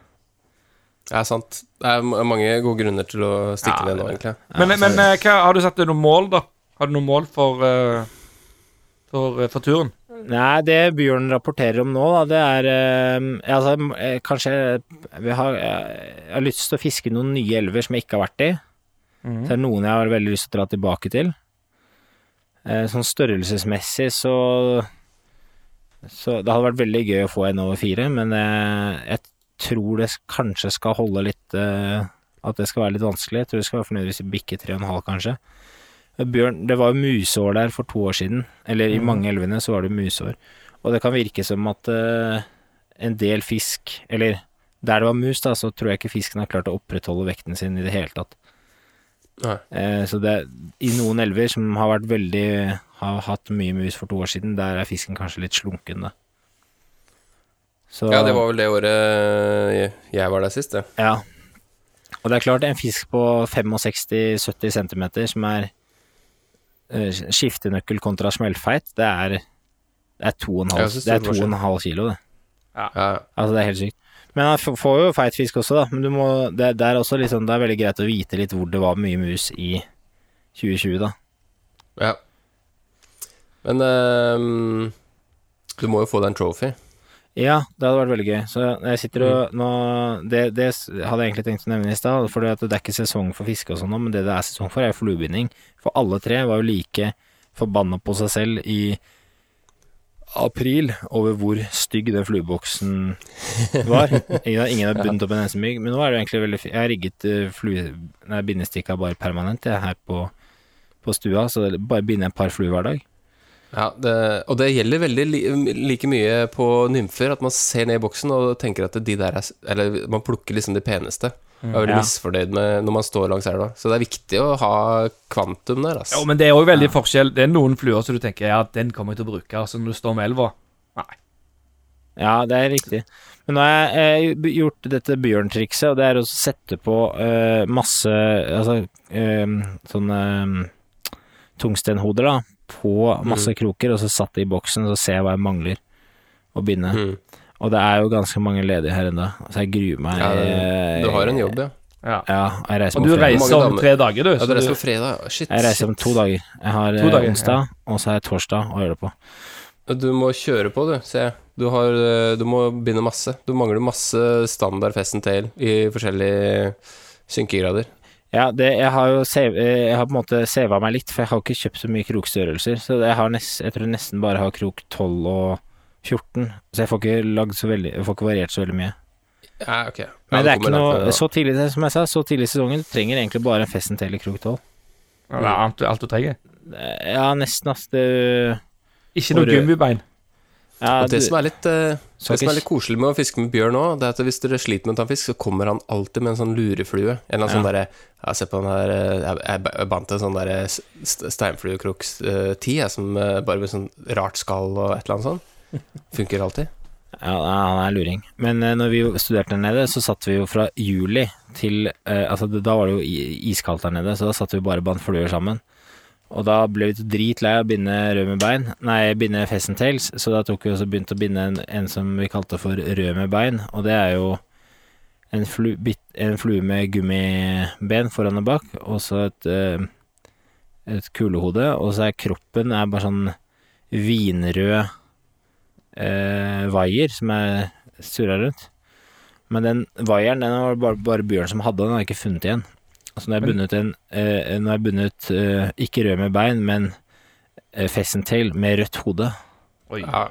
Det er sant. Det er mange gode grunner til å stikke Ja, ned nå, egentlig. Men, men eh, hva, har du satt deg noen mål, da? Har du noen mål for, eh, for, eh, for turen? Nei, det Bjørn rapporterer om nå, da, det er eh, altså, eh, Kanskje vi har, Jeg har lyst til å fiske noen nye elver som jeg ikke har vært i. Så det er noen jeg har veldig lyst til å dra tilbake til. Eh, Sånn størrelsesmessig så Så det hadde vært veldig gøy å få en over fire, men eh, jeg tror det kanskje skal holde litt eh, At det skal være litt vanskelig. Jeg tror jeg skal være fornøyd hvis vi bikker tre og en halv, kanskje. Bjørn, det var jo musår der for to år siden. Eller i mange elvene så var det musår. Og det kan virke som at en del fisk Eller der det var mus, da, så tror jeg ikke fisken har klart å opprettholde vekten sin i det hele tatt. Nei. Eh, så det I noen elver som har vært veldig Har hatt mye mus for to år siden, der er fisken kanskje litt slunken, da. Så, Ja, det var vel det året jeg- jeg var der sist, det. ja. Og det er klart, en fisk på 65-70 cm som er eh, skiftenøkkel kontra smeltfeit, det er, det er to og en halv, jeg synes det er det var to og en halv kilo, det. Ja. Altså, det er helt sykt. Men han får jo feit fisk også, da. Men du må, det, det er også liksom, det er veldig greit å vite litt hvor det var mye mus i 2020, da. ja. Men ehm, du må jo få deg en trophy. Ja, det hadde vært veldig gøy. Så jeg sitter og nå Det, det hadde jeg egentlig tenkt å nevne i stad, for det er ikke sesong for fiske og sånn nå, men det det er sesong for, er fluebinding. For alle tre var jo like forbanna på seg selv i april over hvor stygg den flueboksen var. Ingen, har bundet opp en eneste mygg, men nå er det egentlig veldig fint. Jeg har rigget. Nei, bindestikka bare permanent, jeg, her på, på stua, så bare binder binde et par fluer hver dag. Ja, det, og det gjelder veldig li, like mye på nymfer, at man ser ned i boksen og tenker at de der er Eller man plukker liksom de peneste. Jeg er veldig Ja. misfornøyd med når man står langs elva. Så det er viktig å ha kvantum der, altså. Jo, men det er òg veldig forskjell. Det er noen fluer som du tenker ja, den kommer jeg til å bruke. Altså når du står med elva. Nei. Ja, det er riktig. Men nå har jeg eh, gjort dette bjørntrikset, og det er å sette på eh, masse Altså eh, sånne eh, tungstenhoder, da, på masse kroker, og så satt det i boksen, så ser jeg hva jeg mangler å binde. Mm. Og det er jo ganske mange ledige her ennå, så jeg gruer meg. Ja, det- Du har en jobb, ja. Ja. Ja, jeg reiser Og du reiser om tre dager, du. Ja, du reiser er på fredag. Shit. Jeg reiser om to dager. Jeg har eh, dager, onsdag, og så har jeg torsdag å gjøre det på. Du må kjøre på, du. Se. Du, har, eh, du må binde masse. Du mangler masse standard fest and tail i forskjellige synkegrader. Ja, det, jeg har jo save, eh, jeg har på en måte seva meg litt, for jeg har ikke kjøpt så mye krokstørrelser. Så jeg, har nest, jeg tror jeg nesten bare har krok 12 og 14. Så jeg får ikke lagd så veldig Jeg får ikke variert så veldig mye. Ja, ok. Ja, Men det er ikke noe det. Så tidlig som jeg sa, så tidlig i sesongen, du trenger egentlig bare en festen til i krok 12. Ja, det er alt, du- alt du trenger. Ja, nesten, ass. Det Ikke noe gummibein. Ja, Og det du- som litt uh, Det som er litt koselig med å fiske med bjørn nå, det er at hvis dere sliter med å ta fisk, så kommer han alltid med en sånn lureflue. En eller annen Ja. sånn derre Jeg ser på den her eh, Jeg, jeg, bandt en sånn derre steinfluekroks-ti, jeg, som uh, bare med sånn rart skall og et eller annet sånn. Funker alltid. Ja, han er luring. Men uh, når vi studerte der nede, så satt vi jo fra juli til eh, Altså, da var det jo iskaldt der nede, så da satt vi bare og bandt fluer sammen. Og da ble vi dritlei av å binde rød med bein, nei, binde pheasant tails, så da tok vi også begynt å binde en, en som vi kalte for rød med bein, og det er jo en, flu, bit, en flue med gummiben foran og bak, og så et, eh, et kulehode, og så er kroppen er bare sånn vinrød eh, vaier som er surra rundt. Men den vaieren den var det bare, bare Bjørn som hadde, den har jeg ikke funnet igjen. Altså når jeg bundet en eh, Når jeg bundet eh, ikke rød med bein, men eh, pheasant-tail med rødt hode. Oi. Ja.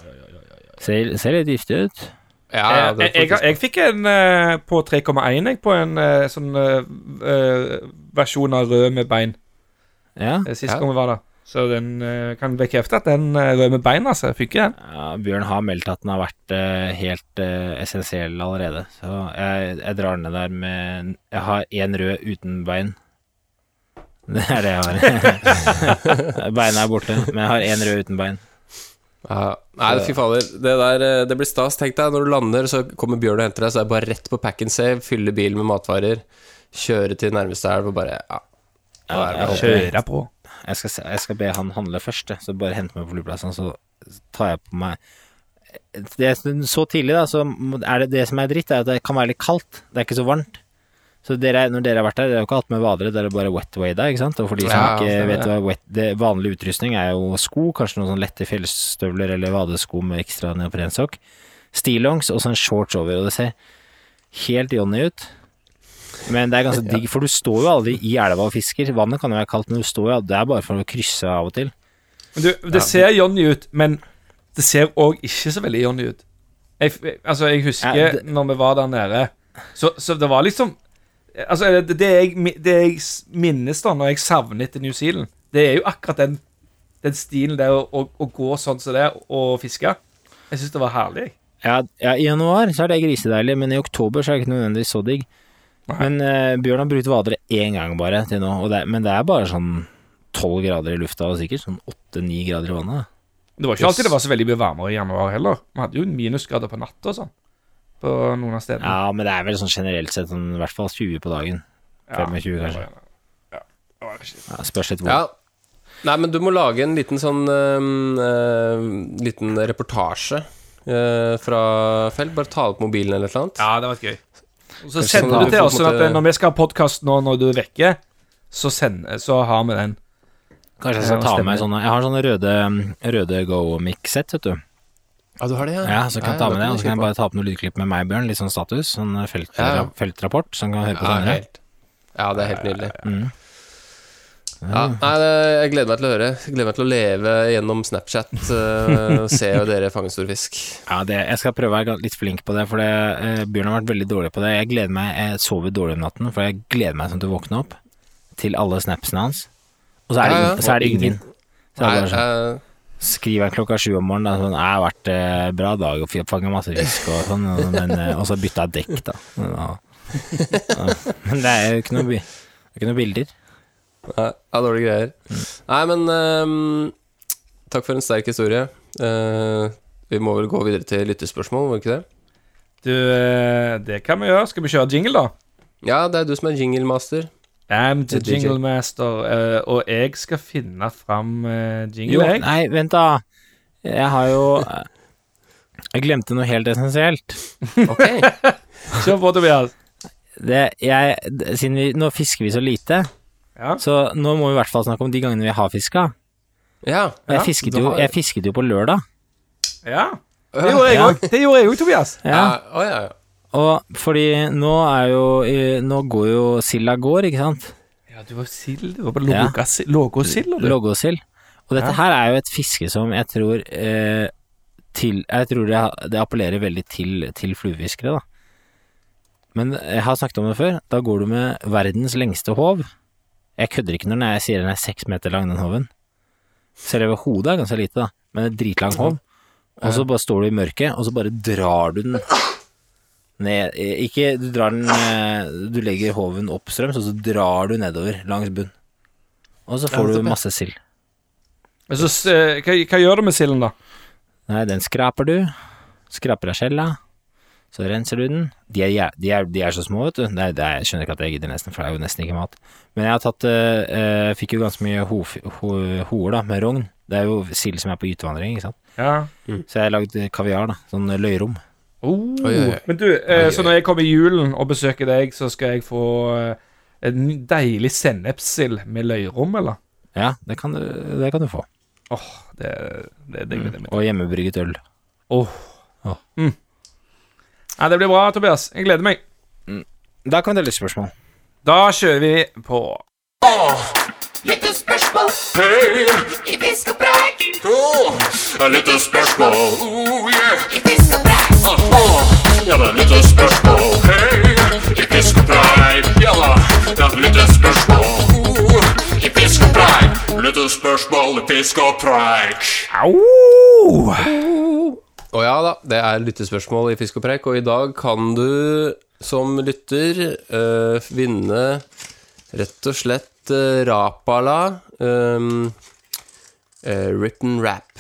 Ser, ser litt giftig ut. Ja, Eh, ja, jeg, det jeg, faktisk- jeg fikk en eh, på 3,1 jeg, på en eh, sånn eh, eh, versjon av rød med bein Ja. eh, sist Ja. gang vi var der. Så den eh, kan bekrefte at den eh, rød med bein, altså. Fikk den. ja Bjørn har meldt at den har vært eh, helt essensiell allerede. Så jeg, jeg drar ned der med Jeg har én rød uten bein. (laughs) Det er det jeg har. (laughs) Beina er borte, men jeg har én rød uten bein. Ja. Nei, fy fader. Det der Det blir stas. Tenk deg, når du lander, så kommer Bjørn og henter deg, så er det bare rett på pack and save, fylle bilen med matvarer, kjøre til nærmeste elv og bare Ja. Ja, jeg, håper, Kjøre på. Jeg, skal, jeg skal be han handle først, så bare hente meg på flyplassen, så tar jeg på meg det, er Så tidlig, da, så er det det som er dritt, er at det kan være litt kaldt. Det er ikke så varmt. Så dere, når dere har vært der, dere har jo ikke hatt med vadere, dere er bare wet way der, ikke sant? Og for de som Ja, ikke stemmer vet det. hva wet det, Vanlig utrustning er jo sko, kanskje noen sånn lette fjellstøvler eller vadesko med ekstra neoprensokk. Stillongs og så en shorts over, og det ser helt Johnny ut. Men det er ganske digg, for du står jo aldri i elva og fisker. Vannet kan jo være kaldt, men du står jo Det er bare for å krysse av og til. Men du, det ser Johnny ut, men det ser òg ikke så veldig Johnny ut. Jeg, altså, jeg husker Ja, det- når vi var der nede, så, så det var liksom Altså, det, det, jeg, det jeg minnes da når jeg savner etter New Zealand, det er jo akkurat den, den stilen der å, å, å gå sånn som det og fiske. Jeg syns det var herlig. Ja, ja, i januar så er det grisedeilig, men i oktober så er det ikke nødvendigvis så digg. Nei. Men uh, Bjørn har brukt vadere én gang bare til nå, og det, men det er bare sånn tolv grader i lufta og sikkert sånn åtte-ni grader i vannet. Det var ikke alltid det var så veldig mye varmere i januar heller. Vi hadde jo minusgrader på natta og sånn. På noen av stedene. Ja, men det er vel sånn generelt sett sånn i hvert fall 20 på dagen. 25 kanskje. Ja, det var det. Ja, spørs litt hvor. Ja. Nei, men du må lage en liten sånn øhm, Liten reportasje øh, fra felt. Bare ta opp mobilen eller et eller annet. Ja, det var gøy. Og så sender sånn du til oss, sånn at når vi skal ha podkast nå når du er vekke, så, så har vi den. Kanskje jeg skal ta med sånne Jeg har sånne røde, røde Go-mix-sett, vet du. Ja, du har det, ja? Ja, så kan jeg ta med det, og så kan jeg bare ta opp noen lydklipp med meg, Bjørn. Litt sånn status. Sånn feltrapport som kan høre på senere. ja, det er helt nydelig. Mm. Ja, nei, jeg gleder meg til å høre. Jeg gleder meg til å leve gjennom Snapchat øh, og se dere fange stor fisk. Ja, det, jeg skal prøve å være litt flink på det, for det, eh, Bjørn har vært veldig dårlig på det. Jeg gleder meg, jeg sover dårlig om natten, for jeg gleder meg sånn til å våkne opp til alle snapsene hans. Og så er det, Ja, ja. så er det ingen. Så er det bare sånn, øh, skriver jeg klokka sju om morgenen, da, sånn, det har vært eh, bra dag og fanga masse fisk og sånn, og, men, eh, og så bytta jeg dekk, da. Ja. Men det er jo ikke noe, ikke noe bilder. Ja, ja, dårlige greier. Nei, men um, takk for en sterk historie. Uh, vi må vel gå videre til lyttespørsmål, må vi ikke det? Du, eh, det kan vi gjøre. Skal vi kjøre jingle, da? Ja, det er du som er jinglemaster. I'm the jinglemaster, er jingle master, eh, og jeg skal finne fram Jo, jingle, jeg. nei, vent da. Jeg har jo Jeg glemte noe helt essensielt. Ok. (laughs) Kjør på, Tobias. Det, jeg, siden vi, nå fisker vi så lite, Ja. så nå må vi i hvert fall snakke om de gangene vi har fiska. Ja. ja. Jeg, fisket jo, jeg fisket jo på lørdag. ja. Det gjorde jeg òg. Det gjorde jeg òg, Tobias. Ja. Ja. Å, ja, ja. Og fordi nå er jo eh, Nå går jo silda går, ikke sant? Ja, du var sild. Du var på Ja. lågåsild, du. Lågåsild. Og dette Ja. her er jo et fiske som jeg tror eh, til Jeg tror det, det appellerer veldig til, til fluefiskere, da. Men jeg har snakket om det før. Da går du med verdens lengste håv. Jeg kødder ikke når jeg sier den er seks meter lang, den hoven. Selve hodet er ganske lite, da, men en dritlang hov. Og så bare står du i mørket, og så bare drar du den ned Ikke du drar den eh, Du legger hoven oppstrøms, og så drar du nedover langs bunn. Og så får du masse sild. Men så, eh, hva, hva gjør du med silden, da? Nei, den skraper du. Skraper av skjella. Så renser du den. De er, de er, de er så små, vet du. Det det er, jeg skjønner ikke at jeg gidder nesten, for det er jo nesten ikke mat. Men jeg har tatt eh, eh, Fikk jo ganske mye ho, ho, hoer, da, med rogn. Det er jo sild som er på gytevandring, ikke sant. Ja. Så jeg har lagd kaviar, da. Sånn løyrom. Oh. Oi, oi, oi. Men du, eh, Oi, oi. så når jeg kommer i julen og besøker deg, så skal jeg få eh, en deilig sennepssild med løyrom, eller? Ja, det kan du, det kan du få. Åh, det, det, det gleder jeg meg til. Og hjemmebrygget øl. Åh. Oh. Mm. Ja, det blir bra, Tobias. Jeg gleder meg. Da kan vi dele spørsmål. Da kjører vi på. Lyttespørsmål. Hey. I et og spørsmål. Oh, yeah. Åh, Ja, det er et lite spørsmål. Hey. I fisk og preik. Ja da, det er et spørsmål. Oh, I fisk og preik. Lyttespørsmål i fisk og preik. Au! Og ja da, det er lyttespørsmål i Fisk og preik, og i dag kan du som lytter øh, vinne rett og slett øh, Rapala øh, Written Rap.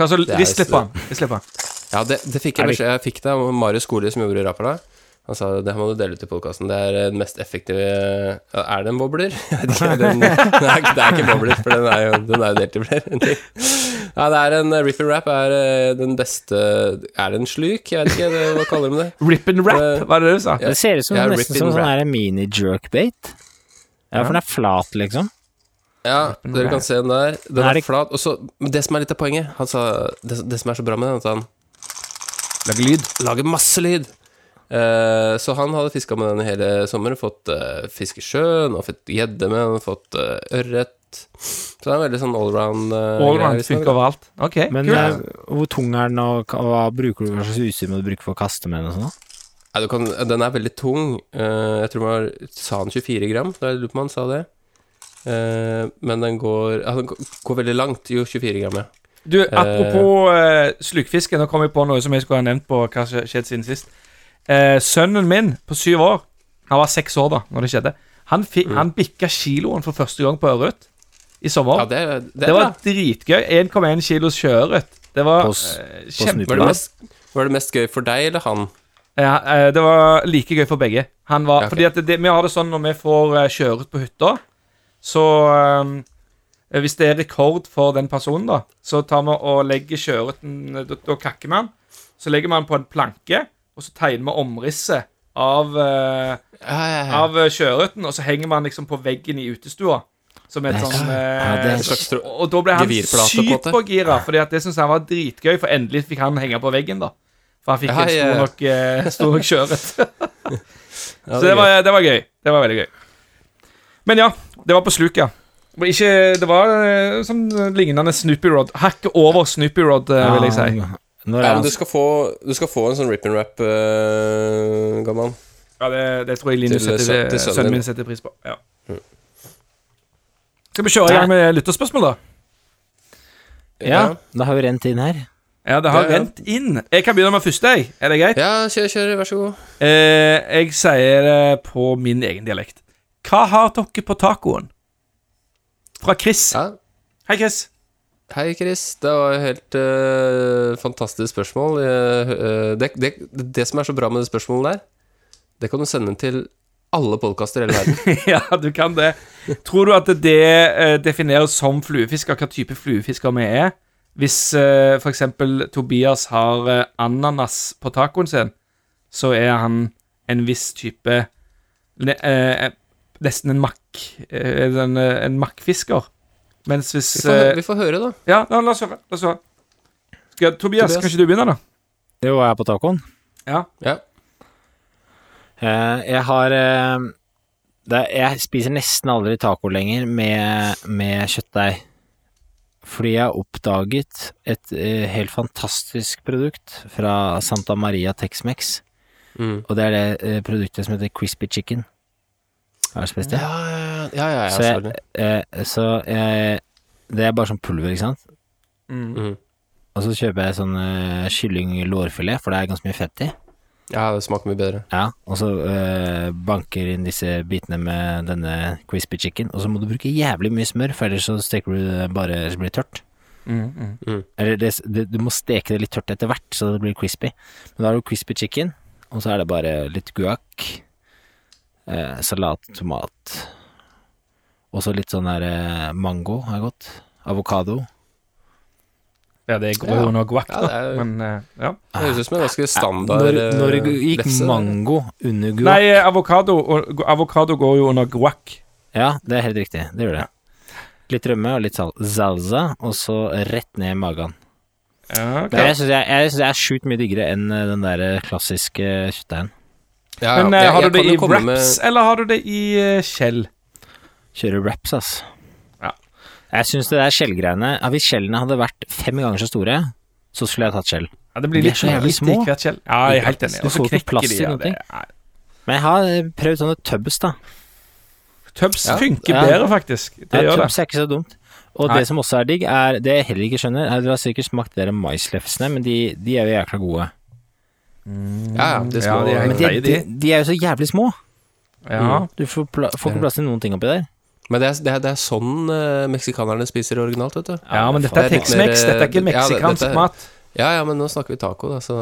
Altså, vi er på den. Vi slipper den. Ja, det, det fikk jeg beskjed Jeg fikk det av Marius Skoli som jobber i Rapala. Han sa det må du dele ut i podkasten. Det er den mest effektive Er det en bobler? (laughs) Jeg vet ikke. Den, (laughs) det, er, det er ikke bobler, for den er jo, den er jo delt i flere. Ja, det er en Rip and Rap er øh, den beste Er det en sluk? Jeg vet ikke, det, hva kaller de det? Rip and rap, hva var det du sa? Det ser ut som Ja, nesten som sånn her mini-jerkbait. Ja, for den er flat, liksom. Ja, dere kan se den der. Den Er er flat. Og så det som er litt av poenget Han sa Det, det som er så bra med den, er at han Lager lyd. lager masse lyd. Eh, så han hadde fiska med den hele sommeren. Fått uh, fisk i sjøen, og fått gjedde med den, fått uh, ørret. Så det er veldig sånn allround. Uh, Allround funker overalt. Ok, Men kult. eh, hvor tung er den, og hva- bruker du, hva slags utstyr må du bruke for å kaste med den og sånn? Nei, du kan, den er veldig tung. Eh, jeg tror man Sa den 24 gram? Da jeg lurer på om han sa det. Eh, men den går ja, Den går- går veldig langt. Jo, 24 gram, ja. Du, apropos uh, slukfiske, nå kom jeg på noe som jeg skulle ha nevnt på hva som skjedde siden sist. Eh, sønnen min på syv år, han var seks år da når det skjedde, han, fi, han bikka kiloen for første gang på ørret i sommer. ja det, det, det var dritgøy. 1,1 kilos sjøørret. Det var På eh, kjempe... Var det, mest, var det mest gøy for deg eller han? Ja, eh, det var like gøy for begge. Han var, Ja, okay. Fordi at det, vi har det sånn når vi får uh, på hytta, så eh, Hvis det er rekord for den personen, da, så tar vi og legger sjøørreten Da, da kakker vi den. Så legger vi den på en planke, og så tegner vi omrisset av, uh, Ja, ja, ja. eh, sjøørreten, og så henger man liksom på veggen i utestua. Som et sånn eh, ja, tro- Og da ble han sykt på gira. Fordi at det syntes han var dritgøy, for endelig fikk han henge på veggen, da. For han fikk Ja, en stor nok, eh, stor nok kjøret. (laughs) (laughs) Så det var, det var gøy. Det var veldig gøy. Men ja, det var på sluk, ja. Ikke, det var eh, sånn lignende Snoopy Rod. Hakket over Snoopy Rod, eh, vil jeg si. Ja, men du skal få, du skal få en sånn rip and rap, uh, gammal. Ja, det, det tror jeg Linus setter, til sønnen sønnen min setter pris på. Ja. Skal vi kjøre i gang med lytterspørsmål, da? Ja, da har vi rent inn her. Ja, det har Ja, ja. rent inn. Jeg kan begynne med første, jeg. Er det greit? Ja, kjør, kjør, vær så god. Eh, jeg sier det på min egen dialekt. Hva har dere på tacoen? Fra Chris. Ja. Hei, Chris. Hei, Chris. Det var et helt uh, fantastisk spørsmål. Eh, det, det, det som er så bra med det spørsmålet der, det kan du sende til alle podkaster i hele verden. (laughs) ja, du kan det. Tror du at det eh, defineres som fluefisker, hva type fluefisker vi er? Hvis eh, eksempel Tobias har eh, ananas på tacoen sin, så er han en viss type ne, eh, Nesten en makk... Eh, en, eh, en makkfisker. Mens hvis Vi får, hø- eh, vi får høre, da. Ja, la, la oss høre. La oss høre. Skal, Tobias, Tobias. kan ikke du begynne, da? Det var jeg på tacoen. Ja. Ja. Eh, jeg har eh, Jeg spiser nesten aldri taco lenger med, med kjøttdeig. Fordi jeg har oppdaget et eh, helt fantastisk produkt fra Santa Maria Tex-Mex. Mm. Og det er det produktet som heter Crispy Chicken. Har du spist det? Ja, ja, ja, ja, ja, så jeg, eh, så jeg, det er bare sånn pulver, ikke sant? Mm. Mm. Og så kjøper jeg sånn uh, kylling lårfilet, for det er ganske mye fett i. Ja, det smaker mye bedre. Ja, og så øh, banker inn disse bitene med denne crispy chicken, og så må du bruke jævlig mye smør, for ellers så steker du det bare så blir det tørt. Mm, mm. Eller det, det, du må steke det litt tørt etter hvert, så det blir crispy. Men da har du crispy chicken, og så er det bare litt guac, eh, salat, tomat, og så litt sånn der eh, mango er godt, avokado. Ja, det går jo noe guac, da. det er- Men eh, ja. Det høres ut som en ganske standard Når, eh, når gikk lefse. mango under guac? Nei, eh, avokado, og- avokado går jo under guac. Ja, det er helt riktig, det gjør det. Litt rømme og litt sal salsa, og så rett ned i magen. Ja, okay. Jeg syns jeg, jeg, synes jeg er sjukt mye diggere enn den der klassiske kjøttdeigen. Ja, ja. Men har jeg du det i wraps, med- eller har du det i uh, skjell? Kjører wraps, ass. Ja. Jeg syns det der skjellgreiene ja, Hvis skjellene hadde vært fem ganger så store, så skulle jeg tatt skjell. Ja, det blir De er litt så jævlig små. skjell. Ja, jeg er helt enig. Du Og så knekker plass de. Ja, det er- Men jeg har eh, prøvd sånne tubs, da. Tubs Ja. funker Ja. bedre, faktisk. Det Ja, gjør det. tubs er ikke så dumt. Og Nei. det som også er digg, er det jeg heller ikke skjønner er, Dere har sikkert smakt de der maislefsene, men de, de er jo jækla gode. Ja, ja. Det er Ja, de er Men de, de, de. de er jo så jævlig små. Ja. Du får, pla får ikke plass til noen ting oppi der. Men det er, det er, det er sånn uh, meksikanerne spiser originalt, vet du. ja, men dette er Tex-Mex. Dette er ikke ja, meksikansk dette er- mat. Ja, ja, men nå snakker vi taco, da, så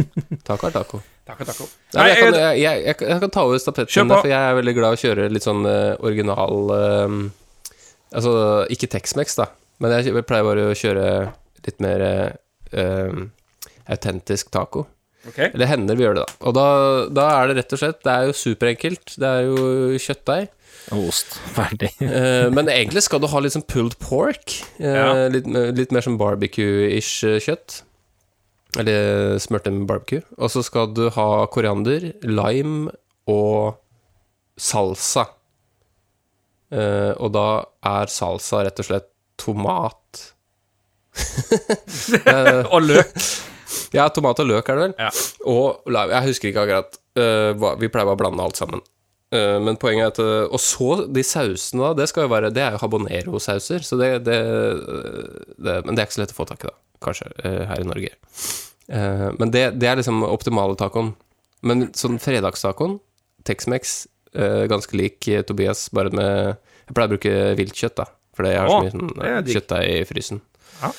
(laughs) Taco er taco. Taco, taco. Nei, jeg, kan, jeg- jeg, jeg, kan ta over stafetten, der, for jeg er veldig glad i å kjøre litt sånn uh, original uh, Altså ikke Tex-Mex, da, men jeg, jeg pleier bare å kjøre litt mer eh, eh, autentisk taco. Okay. Eller hender vi gjør det, da. Og da, da er det rett og slett Det er jo superenkelt. Det er jo kjøttdeig. Og ost. (laughs) Ferdig. uh, men egentlig skal du ha litt sånn pulled pork. Uh, Ja. litt, litt mer sånn barbecue-ish eh, kjøtt. Eller smurt med barbecue. Og så skal du ha koriander, lime og salsa. Uh, og da er salsa rett og slett tomat. (laughs) Eh, Og løk. ja, tomat og løk er det vel. Ja. Og lime. Jeg husker ikke akkurat. eh, vi pleier bare å blande alt sammen. Eh, men poenget er at eh, Og så de sausene, da. Det skal jo være Det er jo habanero-sauser. Så det, det, det Men det er ikke så lett å få tak i, da. Kanskje, eh, her i Norge. Eh, men det, det er liksom optimale tacoen. Men sånn fredagstacoen, Tex-Mex, eh, ganske lik eh, Tobias, bare med Jeg pleier å bruke viltkjøtt, da. Fordi jeg har så mye sånn, eh, kjøttdeig i frysen. Ja.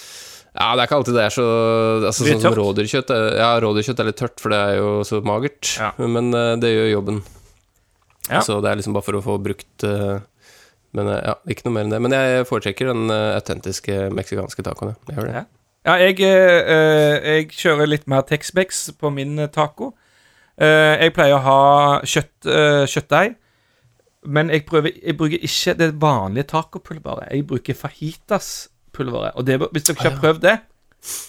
Ja, det er ikke alltid det er så altså, Sånn som rådyrkjøtt Ja, rådyrkjøtt er litt tørt, for det er jo så magert. Ja. Men eh, det gjør jobben. Ja. Så det er liksom bare for å få brukt eh, Men eh, ja, ikke noe mer enn det. Men jeg foretrekker den eh, autentiske meksikanske tacoen. Jeg gjør det. Ja. Jeg, jeg kjører litt mer Tex-Mex på min taco. Eh, jeg pleier å ha kjøtt, kjøttdeig, men jeg, prøver, jeg bruker ikke det vanlige tacopulveret. Jeg bruker fajitas-pulveret. Og det, hvis dere ikke har prøvd det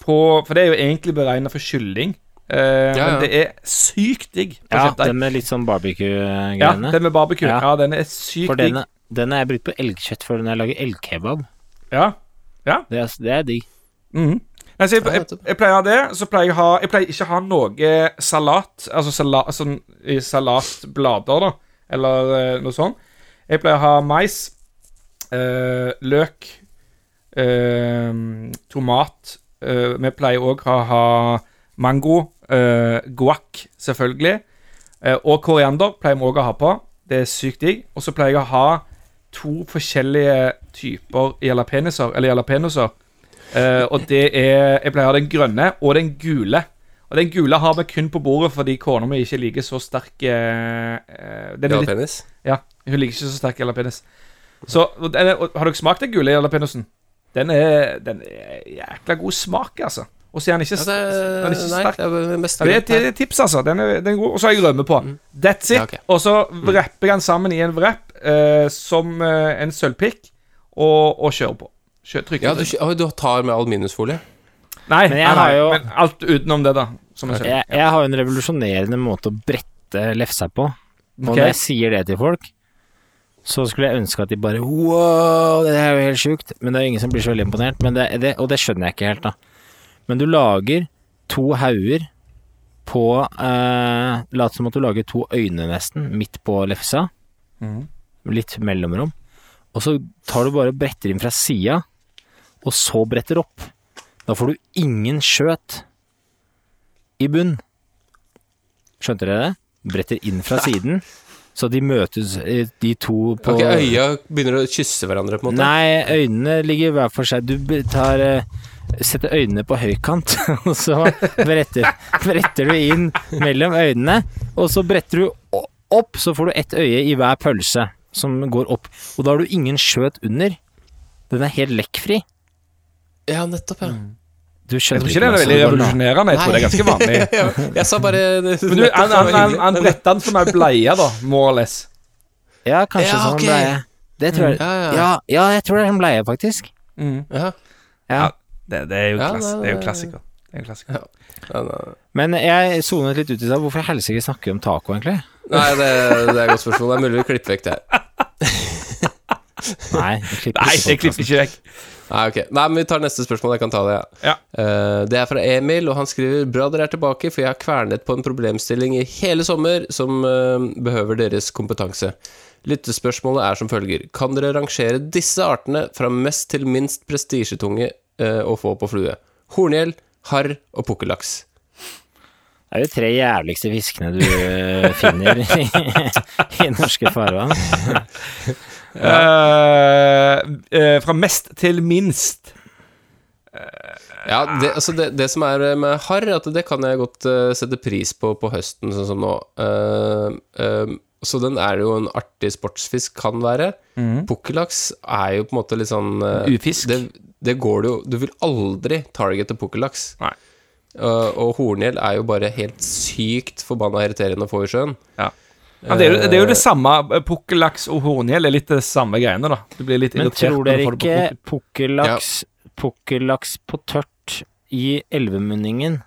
på, For det er jo egentlig beregna for kylling. Eh, Ja, ja. Men det er sykt digg Ja, den med litt sånn Ja, barbecue-greiene. den med barbecue. Ja, Ja. den er sykt For digg. den, den har jeg brukt på elgkjøtt for når jeg lager elgkebab. Ja. Det er, det er digg. Mhm. Nei, jeg, jeg, jeg pleier å ha det. Så pleier jeg, å ha, jeg pleier ikke å ha noe salat, altså salat, sånn i salatblader, da, eller eh, noe sånt. Jeg pleier å ha mais, eh, løk, eh, tomat. eh, vi pleier òg å ha mango, uh, guac, selvfølgelig. Uh, og koriander pleier vi òg å ha på. Det er sykt digg. Og så pleier jeg å ha to forskjellige typer jalapenoser, eller jalapenoser. Uh, og det er Jeg pleier å ha den grønne og den gule. Og den gule har vi kun på bordet fordi kona mi ikke liker så sterk eh, eh, er Jalapeños. Ja, hun liker ikke så sterk jalapenis Så og den Har dere smakt den gule jalapenosen? Den er, den er jækla god smak, altså. Og så er den ikke, Ja, det, den er ikke nei, sterk. det er mest Ja, det er et, tips, altså. Den er, den er god. Og så har jeg rømme på. That's it. Ja, okay. Og så vrepper jeg den sammen i en wrap eh, som eh, en sølvpikk, og, og kjører på. Kjør, trykker Ja, du, du tar med aluminiumsfolie? Nei, Men jeg nei, har jo- men alt utenom det, da. Som jeg Jeg, jeg har jo en revolusjonerende måte å brette lefsa på. Og okay. når jeg sier det til folk, så skulle jeg ønske at de bare Wow, det er jo helt sjukt. Men det er jo ingen som blir så veldig imponert. Men det, det, og det skjønner jeg ikke helt, da. Men du lager to hauger på eh, Lat som at du lager to øyne, nesten, midt på lefsa. Mm. Litt mellomrom. Og så tar du bare og bretter inn fra sida, og så bretter opp. Da får du ingen skjøt i bunn. Skjønte dere det? Bretter inn fra siden, så de møtes, eh, de to på Ok, Øya begynner å kysse hverandre, på en måte? Nei, øynene ligger hver for seg. Du tar eh, Setter øynene på høykant, (laughs) og så bretter, bretter du inn mellom øynene. Og så bretter du opp, så får du ett øye i hver pølse som går opp. Og da har du ingen skjøt under. Den er helt lekkfri. Ja, nettopp, ja. Du Jeg tror ikke det er veldig revolusjonerende. Jeg tror det er ganske vanlig. (laughs) Jeg sa bare (laughs) Men du, han, han, han, han bretta den som ei bleie, da, more or less. Ja, kanskje Ja, sånn bleie. Det tror jeg. Ja, ja. Ja, ja, jeg tror det er en bleie, faktisk. Mm. Ja. Ja. Det, det er jo Ja, klass, det- er jo klassiker. Det er jo klassiker. Ja. Men jeg sonet litt ut i stad. Hvorfor i helsike snakker vi om taco, egentlig? Nei, det, det er et godt spørsmål. Det er mulig vi klipper vekk det her. Nei, jeg Nei, jeg klipper ikke vekk. Nei, ok. Nei, men vi tar neste spørsmål. Jeg kan ta det, ja. Ja. Uh, det er fra Emil, og han skriver Bra dere er tilbake, for jeg har kvernet på en problemstilling i hele sommer som uh, behøver deres kompetanse. Lyttespørsmålet er som følger Kan dere rangere disse artene fra mest til minst prestisjetunge å få på flue? Horngjell, harr og pukkellaks. Det er de tre jævligste fiskene du eh, finner i, (laughs) i norske farvann. (laughs) Eh, uh, fra mest til minst. Ja, det, altså det, det som er med harr, at det kan jeg godt eh, sette pris på på høsten, sånn som nå. Eh, eh, så den er jo en artig sportsfisk, kan være. Pukkellaks er jo på en måte litt sånn eh, Ufisk. Det, det går det jo Du vil aldri targete pukkellaks. Nei. Eh, og horngjell er jo bare helt sykt forbanna irriterende å få i sjøen. Ja. Ja, det, er jo, det er jo det samme. eh, Pukkellaks og horngjell er litt det samme greiene, da. Du blir litt Men irritert tror dere det ikke pukkellaks Pukkellaks på tørt i elvemunningen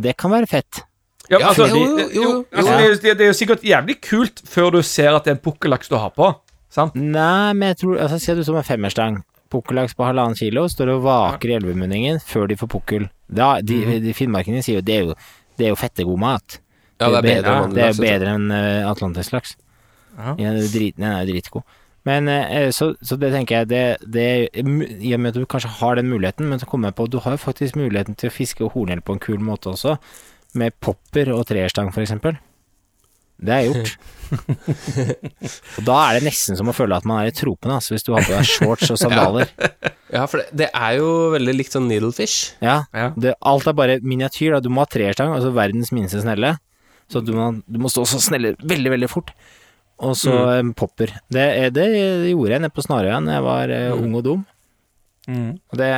Det kan være fett. Ja, Ja, altså, jo, det- jo, jo. altså, det, er det er jo sikkert jævlig kult før du ser at det er en pukkellaks du har på. Sant? Nei, men jeg tror altså, at du som en femmerstang. Pukkellaks på halvannen kilo står og vaker i elvemunningen før de får pukkel. Da, de, Mhm. de Finnmarkingene sier jo det er jo, det er jo fettegod mat. Ja, det er bedre ja, Det er bedre enn uh, atlantislaks. Ja. Den er jo dritgod. Men eh, så, så det tenker jeg det, det I og med at du kanskje har den muligheten, men så kommer jeg på at du har jo faktisk muligheten til å fiske hornhjell på en kul måte også. Med popper og treerstang, eksempel. Det er gjort. (laughs) og da er det nesten som å føle at man er i tropene, altså, hvis du har på deg shorts og (laughs) sandaler. Ja, for det, det er jo veldig likt sånn needlefish. Ja, Ja. det, alt er bare miniatyr. Da. Du må ha treerstang, altså verdens minste snelle. Så du må, du må stå så snelle veldig, veldig fort. Og så mm. popper. Det, er- det gjorde jeg nede på Snarøya da jeg var mm. ung og dum. Mm. Og det,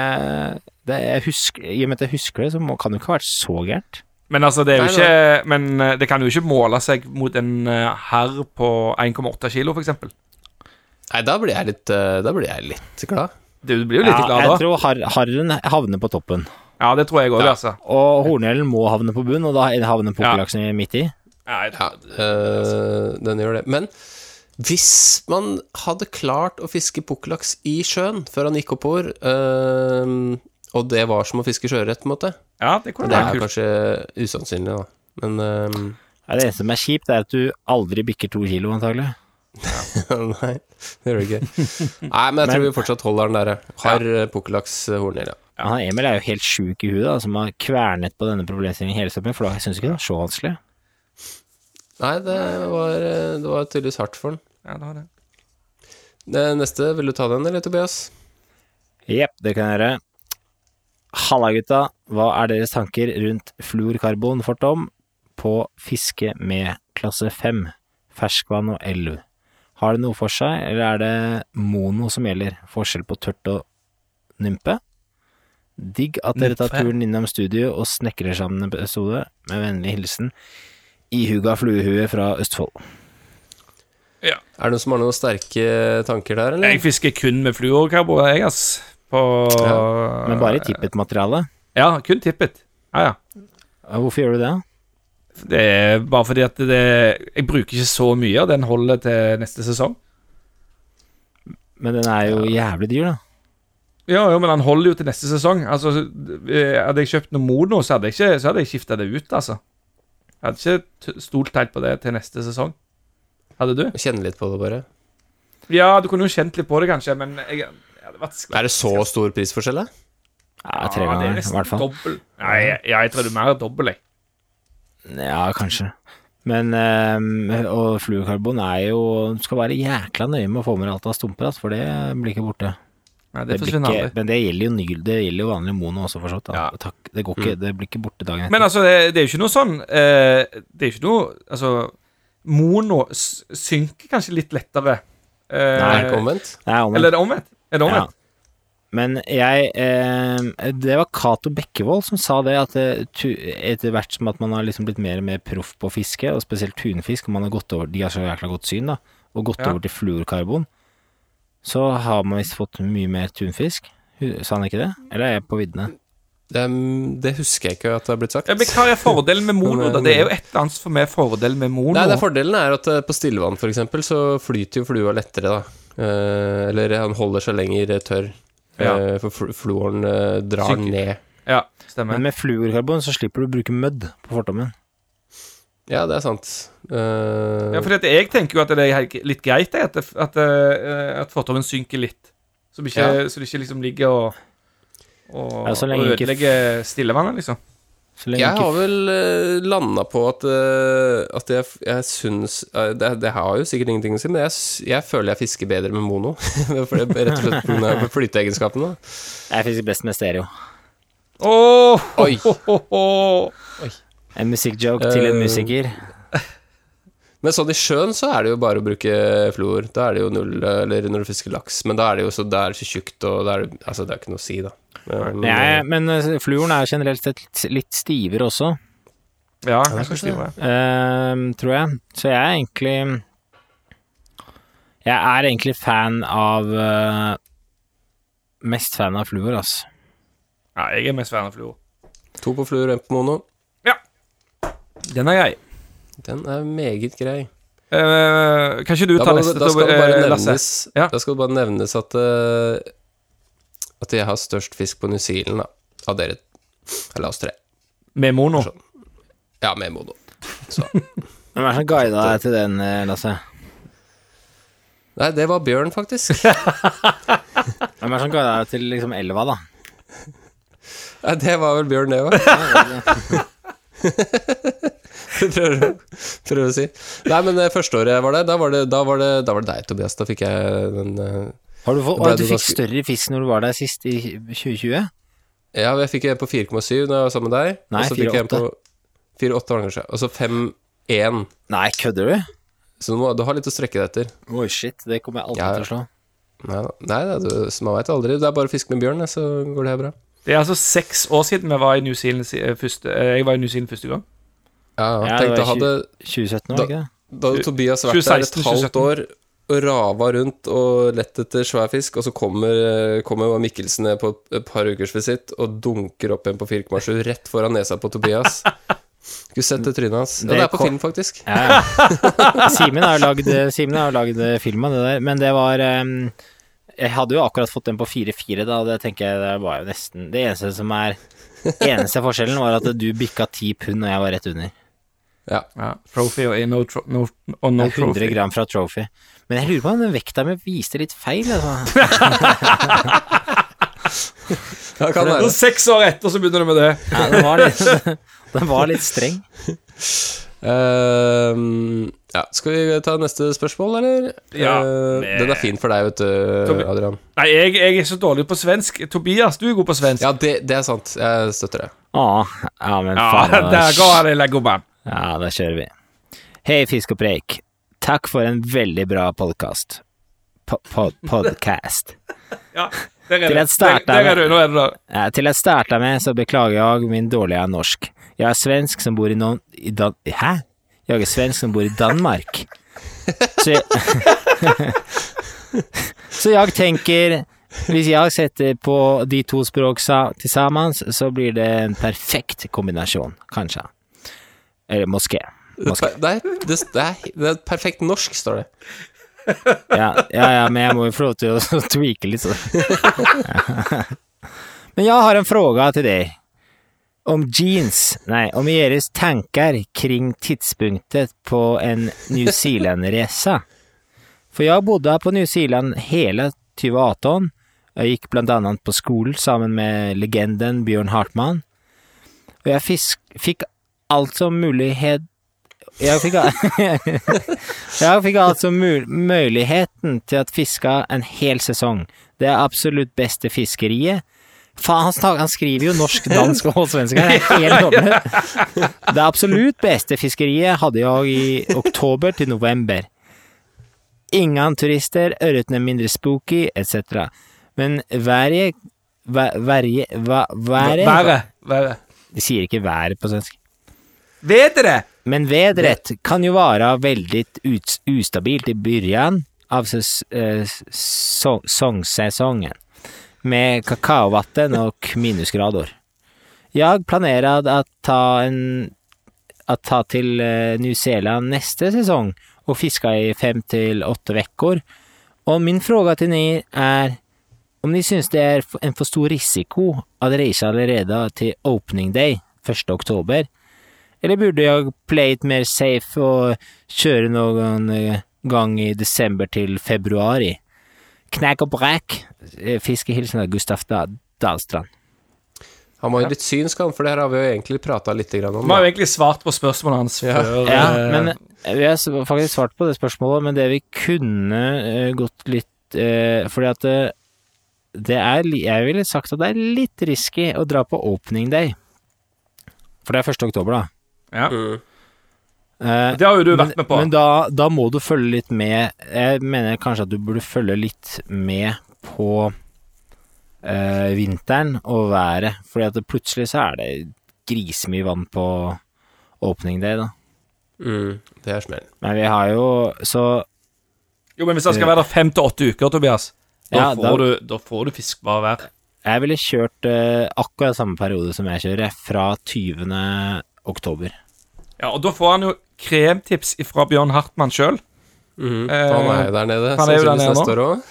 det jeg husker, I og med at jeg husker det, så må, kan det ikke ha vært så gærent. Men altså, det er jo ikke Men eh, det kan jo ikke måle seg mot en eh, herr på 1,8 kilo, eksempel. Nei, da blir jeg litt, eh, da blir jeg litt glad. Du blir jo litt glad jeg tror har, harren havner på toppen. Ja, det tror jeg òg, Ja. altså. Og hornhjellen må havne på bunn, og da havner pukkellaksen ja. midt i. Ja, Ja, eh, den gjør det. Men hvis man hadde klart å fiske pukkellaks i sjøen før han gikk oppover, eh, og det var som å fiske sjøørret, på en måte ja, det kunne Det er kult. kanskje usannsynlig, da. Men um, Ja, det eneste som er kjipt, er at du aldri bikker to kilo, antagelig. (laughs) Nei, det gjør du ikke. Nei, men jeg tror vi fortsatt holder den der. Har ja. pukkellaks, eh, ja. Ja, han Emil er jo helt sjuk i huet, da, som har kvernet på denne problemstillingen hele sommeren, for da syns ikke det var så vanskelig. Nei, det var, eh, det var tydeligvis hardt for den. Ja, det var det. Det neste, vil du ta den, eller, Tobias? Jepp, det kan jeg gjøre. Halla, gutta. Hva er deres tanker rundt fluorkarbon for Tom på fiske med klasse 5, ferskvann og elv? Har det noe for seg, eller er det mono som gjelder? Forskjell på tørt og nympe? Digg at dere tar turen innom studio og snekrer sammen en episode. Med vennlig hilsen Ihuga fluehue fra Østfold. Ja. Er det noen som har noen sterke tanker der, eller? Jeg fisker kun med fluorkarbo, jeg, ass. På Men bare i tippet-materiale. Ja, kun tippet. Ja, ja. Hvorfor gjør du det? Det er bare fordi at det Jeg bruker ikke så mye, og den holder til neste sesong. Men den er jo jævlig dyr, da. Ja, jo, men den holder jo til neste sesong. Altså, eh, Hadde jeg kjøpt noe Mono, så hadde jeg ikke Så hadde jeg skifta det ut, altså. Jeg hadde ikke stolt helt på det til neste sesong. Hadde du? Kjenne litt på det, bare. Ja, du kunne jo kjent litt på det, kanskje, men jeg, Er det så stor prisforskjell, da? Ja, tre Ja, det er i hvert fall. dobbel. Nei, jeg, jeg tror det er mer dobbel, jeg. Ja, kanskje. Men øh, Og fluorkarbon er jo Du skal være jækla nøye med å få med deg alt av stumper, altså, for det blir ikke borte. Nei, det Det forsvinner aldri. men det gjelder jo ny, det gjelder jo vanlig mono også, for så vidt. Ja. Takk, Det, går ikke, det blir ikke borte dagen etter. Men altså, det, det er jo ikke noe sånn eh, Det er jo ikke noe Altså, mono synker kanskje litt lettere. Eh, Nei, Er omvendt? Nei, omvendt. Eller er det omvendt? Er det omvendt? Men jeg eh, Det var Cato Bekkevold som sa det, at eh, tu- etter hvert som at man har liksom blitt mer og mer proff på fiske, og spesielt tunfisk, og man har gått over De har så jækla godt syn, da, og gått Ja. over til fluorkarbon, så har man visst fått mye mer tunfisk. Sa han ikke det? Eller er jeg på viddene? Det, det husker jeg ikke at det har blitt sagt. Ja, men hva er fordelen med mono? (laughs) da? Det er jo et eller annet som er fordelen med mono. Nei, det er Fordelen er at eh, på stillevann for eksempel, så flyter jo flua lettere, da. Eh, eller han holder seg lenger tørr. Ja. Eh, for fluoren eh, drar Syk- ned. Ja, stemmer. Men med fluorkarbon så slipper du å bruke mødd på fortommen. Ja, det er sant. Uh... Ja, for jeg tenker jo at det er litt greit at, det- at, at fortommen synker litt. Så det ikke, Ja. så det ikke liksom ligger og, og, Ja, og ødelegger stillevannet, liksom. Så lenge jeg ikke har vel uh, landa på at, eh, at jeg, jeg syns eh, det, det har jo sikkert ingenting å si, men jeg, jeg føler jeg fisker bedre med mono. (laughs) For det, rett og slett pga. flyteegenskapene. Jeg fisker best med stereo. Åh, Oi. Oh, oh, oh, Oi. En musikkjoke til en Eh, musiker. Men sånn i sjøen så er det jo bare å bruke fluor. Da er det jo null, eh, eller når du fisker laks. Men da er det jo så, det er så tjukt, og da er det, altså, det er ikke noe å si, da. Eh, Men, Nei, men eh, fluoren er generelt sett litt stivere også, Ja, det er kanskje stivere. eh, tror jeg. Så jeg er egentlig Jeg er egentlig fan av uh, Mest fan av fluor, altså. Ja, jeg er mest fan av fluor. To på fluor, én på mono. Ja. Den er grei. Den er meget grei. Uh, kan ikke du Da, ta må, neste, da skal det bare eh, nevnes Ja. Da skal det bare nevnes at uh, At jeg har størst fisk på New Zealand, da. Av dere Eller oss tre. Med mono. Ja, med mono. Så. (laughs) Hvem er det som guida deg til den, Lasse? Nei, det var bjørn, faktisk. (laughs) Hvem er det som guida deg til liksom elva, da? Nei, det var vel bjørn, det òg. (laughs) (laughs) prøver, prøver å si. Nei, men førsteåret første året jeg var der, da var det, da var det, da var det deg, Tobias. Da fikk jeg den eh, Har du, fått, å, du fikk ganske- større fisk når du var der sist, i 2020? Ja, jeg fikk en på 4,7 da jeg var sammen med deg. Nei, og så fikk jeg en 4,8. på 4,8 var det kanskje. Og så 5,1. Nei, kødder du? Så du, må, du har litt å strekke deg etter. Oi, shit, det kommer jeg aldri Ja. til å slå. Nei, da. Nei da, du, man veit aldri. Det er bare å fiske med bjørn, så går det her bra. Det er altså seks år siden vi var i New Zealand eh, første, eh, jeg var i New Zealand første gang. Ja, Ja, tenk, det var hadde 2017 var det ikke det? Da hadde Tobias vært der et 2016, halvt år og rava rundt og lett etter svær fisk, og så kommer, kommer Mikkelsen ned på et par ukers visitt og dunker opp en på 4,7 rett foran nesa på Tobias. Skulle sett det trynet hans. Ja, Det er på film, faktisk. Ja, ja. (laughs) Simen har jo lagd, Simen har jo lagd film av det der, men det var um, Jeg hadde jo akkurat fått den på 4-4 da, og det tenker jeg det var jo nesten Det eneste som er Eneste forskjellen var at du bikka 10 pund, og jeg var rett under. Ja. Ja, trophy og no, tro, no, og no Det er 100 trophy. gram fra Trophy. Men jeg lurer på om den vekta mi viste litt feil, altså. (laughs) Ja, kan være. seks år etter så begynner du med det. Ja, den var litt, (laughs) den var litt streng. Uh, ja, skal vi ta neste spørsmål, eller? Ja, uh, den er fin for deg, vet du, Tobi- Adrian. Nei, jeg, jeg er så dårlig på svensk. Tobias, du er god på svensk. Ja, det, det er sant. Jeg støtter det. Ah, ja men Ja, faen. (laughs) der går det, leggoman. Ja, da kjører vi. Hei, Fisk og preik. Takk for en veldig bra podkast. Pod podcast. (laughs) Ja, der er. Der, der er er du, nå er du der. Ja, til jeg starta med så beklager jeg min dårlige norsk. Jeg er svensk som bor i, noen i Dan Hæ? Jeg er svensk som bor i Danmark. Så jeg, (laughs) så jeg tenker Hvis jeg setter på de to språkene til sammen, så blir det en perfekt kombinasjon, kanskje. Eller moské. Moské. Det, det, er, det er perfekt norsk, står det. (laughs) Ja, ja, ja, men jeg må jo få lov til å (laughs) tweake litt så. (laughs) Men jeg har en fråga til deg. Om jeans, nei, om deres tanker kring tidspunktet på en New Zealand-reise. For jeg bodde på New Zealand hele 2018. Jeg gikk blant annet på skolen sammen med legenden Bjørn Hartmann. Og jeg fisk, fikk altså mulighet jeg fikk, (laughs) jeg fikk altså mul muligheten til å fiske en hel sesong. Det er absolutt beste fiskeriet. Faen, han, skriver jo norsk, dansk og svensk her. Det (laughs) absolutt beste fiskeriet hadde jeg i oktober til november. Ingen turister, ørreten er mindre spooky, etc. Men været Været Været. Været. De sier ikke været på svensk. Vet? Men vedret kan jo være veldig ustabilt i begynnelsen av eh, så, sångsäsongen med kakaovatten og minusgrader. Jeg planerer å ta en å ta till eh, New Zealand neste sesong og fiske i fem til åtte uker. Og min spørsmål til dere er om dere syns det er en for stor risiko å reise allerede til opening day 1 oktober. Eller burde jeg play it mer safe og kjøre noen gang i desember til februari? Knæk og. Eh, Fiskehilsen av Gustav Dahlstrand. Han var jo litt synsk, han, for det her har vi jo egentlig prata litt grann om. Vi har jo egentlig svart på spørsmålet hans Ja. før. Ja, eh, men vi har faktisk svart på det spørsmålet, men det vi kunne eh, gått litt eh, Fordi at det, det er Jeg ville sagt at det er litt risky å dra på opening day. For det er 1. oktober, da. Ja. Mm. eh, Eh, Det har jo du men vært med på. men da, da må du følge litt med Jeg mener kanskje at du burde følge litt med på uh, vinteren og været, fordi at det plutselig så er det grisemye vann på opening day, da. Mm, det er smell. Men vi har jo så Jo, men hvis det skal være der fem til åtte uker, Tobias, da, Ja, får, da- du, da får du fiskbar vær. Jeg ville kjørt uh, akkurat samme periode som jeg kjører, fra 20. oktober. Ja, og da får han jo kremtips fra Bjørn Hartmann sjøl. Mm. Eh, han er jo der nede, han sannsynligvis neste år òg.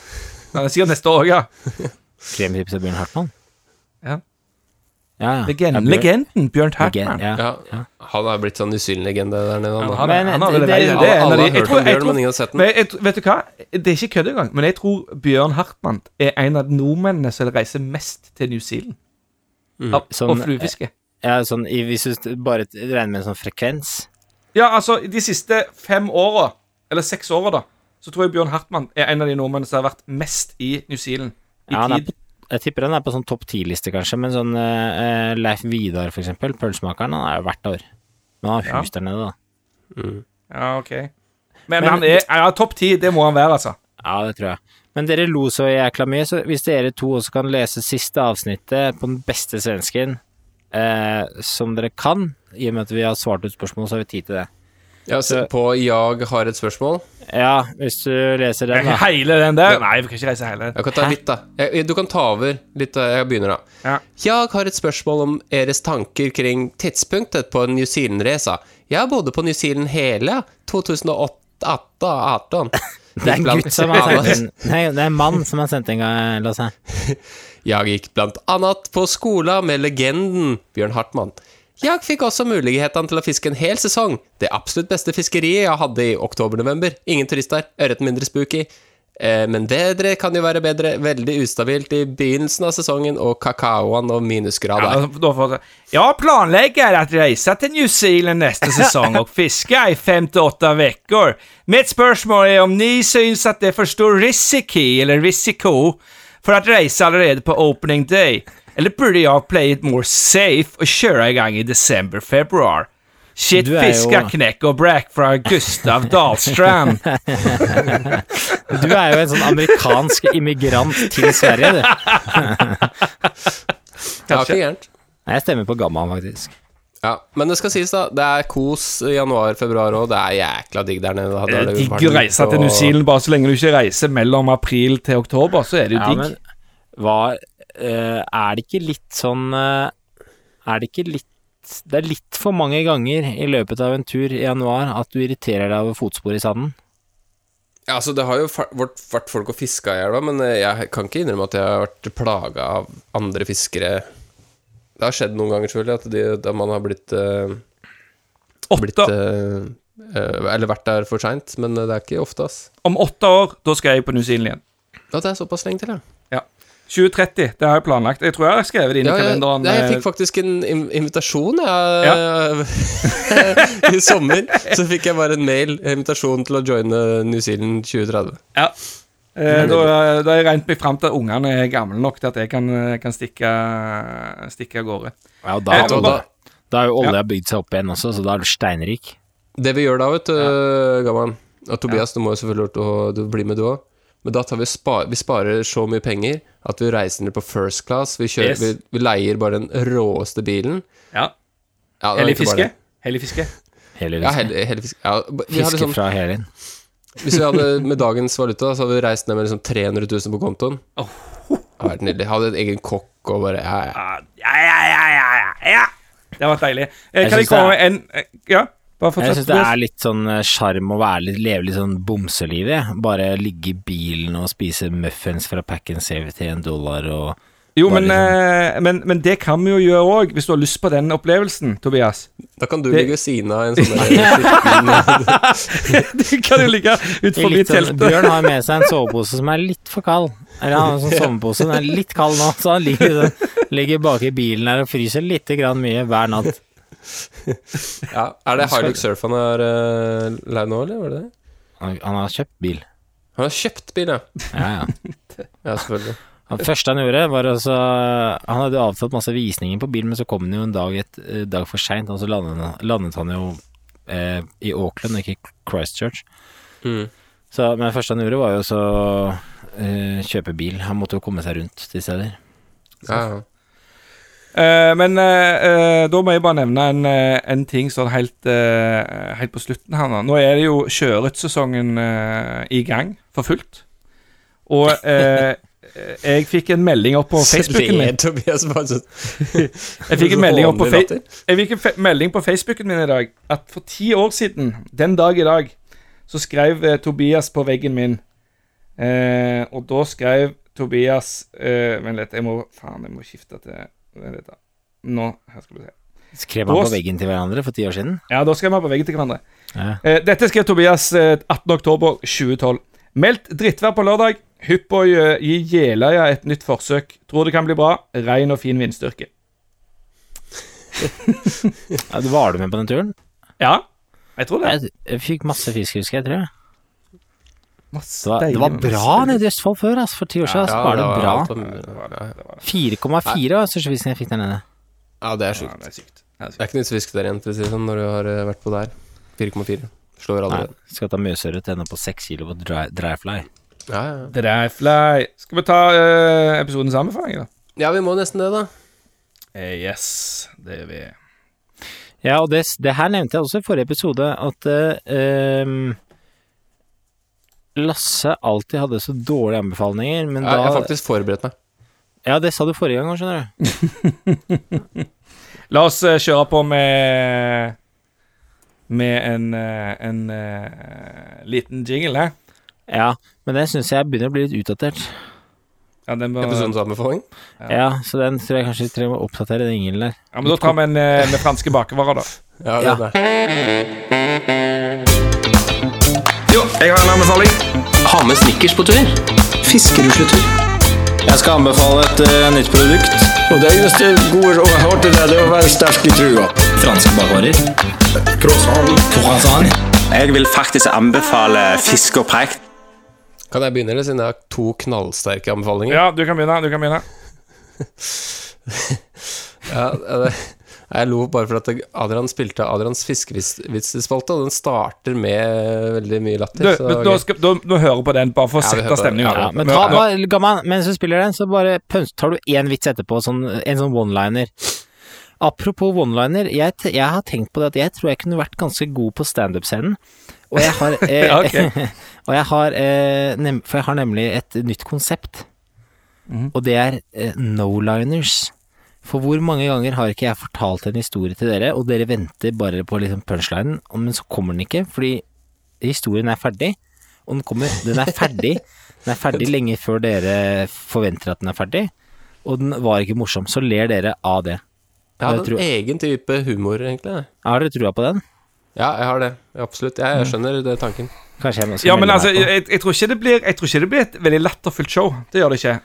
Han er sikkert neste år òg, ja. (laughs) Kremtips av Bjørn Hartmann? Ja. Ja, ja. Legenden, Ja, Bjørn- legenden Bjørn Legend, Hartmann. ja. Ja. Han er blitt sånn usynlig-legende der nede. Han, da. han, Men han har vel det- det, det- Alle har jeg hørt tror, om Bjørn, men ingen har sett den. men jeg, Vet du hva? Det er ikke kødd engang, men jeg tror Bjørn Hartmann er en av nordmennene som reiser mest til New Zealand. Mm. Av, Sånn, og fluefiske. Ja, sånn, hvis du bare regner med en sånn frekvens Ja, altså, de siste fem åra, eller seks åra, da, så tror jeg Bjørn Hartmann er en av de nordmennene som har vært mest i New Zealand. I ja, tid. på, Jeg tipper han er på sånn topp ti-liste, kanskje, men sånn uh, Leif Vidar, for eksempel, pølsemakeren, han er jo hvert år. Men han har hus der nede, da. Ja, ok. Men, Men- han er ja, topp ti, det må han være, altså. Ja, det tror jeg. Men dere lo så jækla mye, så hvis dere to også kan lese siste avsnittet på den beste svensken eh, som dere kan, i og med at vi har svart ut spørsmål, så har vi tid til det. Ja, se på Jag har et spørsmål. Ja, hvis du leser den, da. Hele den der? Nei, vi kan ikke reise hele den. Jeg kan ta litt, da. Jeg, du kan ta over litt. Jeg begynner, da. Ja. Jeg har et spørsmål om deres tanker kring tidspunktet på New Zealand-resa. Jeg bodde på New Zealand hele 2018. (laughs) Det er en gutt som har sendt inn Nei, det er en mann som har sendt en gang, Lasse. (laughs) Jeg gikk blant annet på skolen med legenden Bjørn Hartmann. Jeg fikk også mulighetene til å fiske en hel sesong. Det absolutt beste fiskeriet jeg hadde i oktober-november. Ingen turister, ørreten mindre spooky. Eh, men bedre kan jo være bedre. Veldig ustabilt i begynnelsen av sesongen, og kakaoen og minusgrader. Ja, jeg planlegger å reise til New Zealand neste sesong og fiske i fem til åtta uker. Mitt spørsmål er om ni syns at det er for stor risiko eller risiko for å reise allerede på opening day. Eller burde jeg play it more safe og kjøre i gang i december, februari? Shit, Du og brekk fiska, knäck och fra Gustav Dahlstrand. (laughs) Du er jo en sånn amerikansk immigrant til Sverige, du. (laughs) Kanskje. Ja. Nei, Jeg stemmer på Gamma, faktisk. Ja, men det skal sies, da. Det er kos i januar-februar òg. Det er jækla digg der nede. Det er digg å reise til New Zealand bare så lenge du ikke reiser mellom april til oktober, så er det jo Ja, digg. men hva eh, Er det ikke litt sånn eh, Er det ikke litt Det er litt for mange ganger i løpet av en tur i januar at du irriterer deg over fotspor i sanden. Ja, altså, det har jo vært vært folk og fiska i elva, men eh, jeg kan ikke innrømme at jeg har vært plaga av andre fiskere. Det har skjedd noen ganger, selvfølgelig, at de, da man har blitt uh, Blitt uh, Eller vært der for seint, men det er ikke ofte, ass. om åtte år, da skal jeg på New Zealand igjen. Ja, det er såpass lenge til, ja. Ja. 2030, det har jeg planlagt. Jeg tror jeg har skrevet det inn Ja, i kalenderen. ja, jeg eh, fikk faktisk en invitasjon, jeg. (laughs) I sommer så fikk jeg bare en mail, invitasjon til å joine New Zealand 2030. ja. Eh, da, da har jeg regnet meg fram til at ungene er gamle nok til at jeg kan, kan stikke, stikke av gårde. Ja, og da, Eh, og da, da- da har jo olja bygd seg opp igjen også, så da er du steinrik. Det vi gjør da, vet du, Gamman Og Tobias, du må jo selvfølgelig du bli med, du òg. Men da tar vi, spa, vi sparer så mye penger at vi reiser ned på first class. Vi, kjører, Yes. vi, vi leier bare den råeste bilen. Ja. Ja, Hellig fiske. Hellig fiske. Ja, hellig, hellig fiske. Ja, vi Fiske liksom, fra Helin. hvis vi hadde med dagens valuta, så hadde vi reist ned med liksom 300 000 på kontoen. Oh. Det hadde vært nydelig. Hadde en egen kokk og bare ja, ja. Ja, ja, ja, ja, ja. Det hadde vært deilig. Eh, Jeg kan jeg komme med en eh, Ja, Jeg syns det er litt sånn eh, sjarm å være litt, leve litt sånn bomseliv i. Bare ligge i bilen og spise muffins fra Pack and Save til en dollar og Jo, men, liksom- eh, men, men det kan vi jo gjøre òg, hvis du har lyst på den opplevelsen, Tobias. Da kan du Det- ligge ved siden av en sånn (laughs) (laughs) Du kan jo ligge ut mitt forbi sånn, teltet. Bjørn har med seg en sovepose som er litt for kald. Eller han har en sånn sovepose, den er litt kald nå, så han ligger, ligger bak i bilen her og fryser litt grann mye hver natt. (laughs) Ja, Er det Hilux Surf han har uh, lært nå, eller var det det? Han, han har kjøpt bil. Han har kjøpt bil, ja. Ja, ja. (laughs) Ja, selvfølgelig. Det første han gjorde, var altså Han hadde avtalt masse visninger på bil, men så kom han jo en dag, et, eh, dag for seint, og så landet, han- landet han jo eh, i Auckland, ikke Christchurch. Mm. Så, men det første han gjorde, var jo så eh, kjøpe bil. Han måtte jo komme seg rundt til steder. Ja, ja. Eh, men uh, da må jeg bare nevne en, en ting sånn helt, helt på slutten her nå. Nå er det jo sjøørretsesongen eh, i gang for fullt. Og jeg fikk en melding opp på (laughs) Facebooken min. Jeg fikk en melding opp på, jeg fikk en melding på Facebooken min i dag at for ti år siden, den dag i dag, så skrev Tobias på veggen min Og da skrev Tobias Vent litt, jeg må Faen, jeg må skifte til. Nå, her skal vi se. Skrev man på veggen til hverandre for ti år siden? Ja, da skrev man på veggen til hverandre. Ja. Eh, dette skrev Tobias eh, 18. oktober 2012. Meldt drittvær på lørdag. Hypp å gi Jeløya et nytt forsøk. Tror det kan bli bra. Rein og fin vindstyrke. (laughs) Ja, var du med på den turen? Ja, jeg tror det. Jeg, jeg fikk masse fisk, husker jeg, tror jeg. Masse Det var, det var bra nede i Østfold før, altså. For ti år siden Ja, var det bra. alt om- Det var det, ja. det var 4,4 var største jeg fikk der nede. ja, det er Ja, sjukt. det er sykt. Det er ikke nytt fisk der igjen, til å si det sånn, når du har eh, vært på der. 4,4. Slår Nei, allerede. skal ta møsørret ende på 6 kilo på dry, dryfly. Ja, ja. Dryfly. Skal vi ta uh, episoden sammen, anbefaling, da? ja, vi må nesten det, da. Eh, yes, det gjør vi. Ja, og det, det her nevnte jeg også i forrige episode, at uh, ehm, Lasse alltid hadde så dårlige anbefalinger, men da jeg har faktisk forberedt meg. Ja, det sa du forrige gang, skjønner du. (laughs) La oss eh, kjøre på med Med en, en, en eh, liten jingle, eh? Ja, men den syns jeg begynner å bli litt utdatert. Ja, den var... Episodens anbefaling. Ja, så den tror jeg kanskje vi trenger å oppdatere den jinglen der. ja, men da tar vi en eh, med franske bakervarer, da. Ja, Ja. den der. Jo, jeg har en anbefaling. Ha med snickers på tur. Fiskerusletur. Jeg skal anbefale et eh, nytt produkt. Og det eneste gode rådet jeg til det, det er å være sterk i trua. Franske bakvarer. Croissant. Croissant. Jeg vil faktisk anbefale fisk og preik. Kan jeg begynne, eller siden jeg har to knallsterke anbefalinger? Ja, du kan begynne. Du kan begynne. (laughs) Ja, det, jeg lo bare for at Adrian spilte Adrians fiskevitsespalte, og den starter med veldig mye latter. Du, var da, skal, da, nå hører på den, bare for å Ja, sette stemninga. Ja, men ta, bare, gammel, mens du spiller den, så bare tar du én vits etterpå, sånn, en sånn one-liner. Apropos one-liner, jeg, jeg har tenkt på det at jeg tror jeg kunne vært ganske god på standup-scenen. Og jeg har (laughs) eh, okay. (laughs) Og jeg har eh, nem, For jeg har nemlig et nytt konsept. mm. Og det er eh, no-liners. For hvor mange ganger har ikke jeg fortalt en historie til dere, og dere venter bare på liksom punchlinen, men så kommer den ikke, fordi historien er ferdig. Og den kommer Den er ferdig. Den er ferdig lenge før dere forventer at den er ferdig. Og den var ikke morsom. Så ler dere av det. Jeg har en tror- egen type humor, egentlig. Har dere trua på den? Ja, jeg har det. Absolutt. Jeg, jeg skjønner det tanken. Kanskje jeg må Ja, men altså, jeg, jeg, tror ikke det blir, jeg tror ikke det blir et veldig latterfullt show. Det gjør det ikke.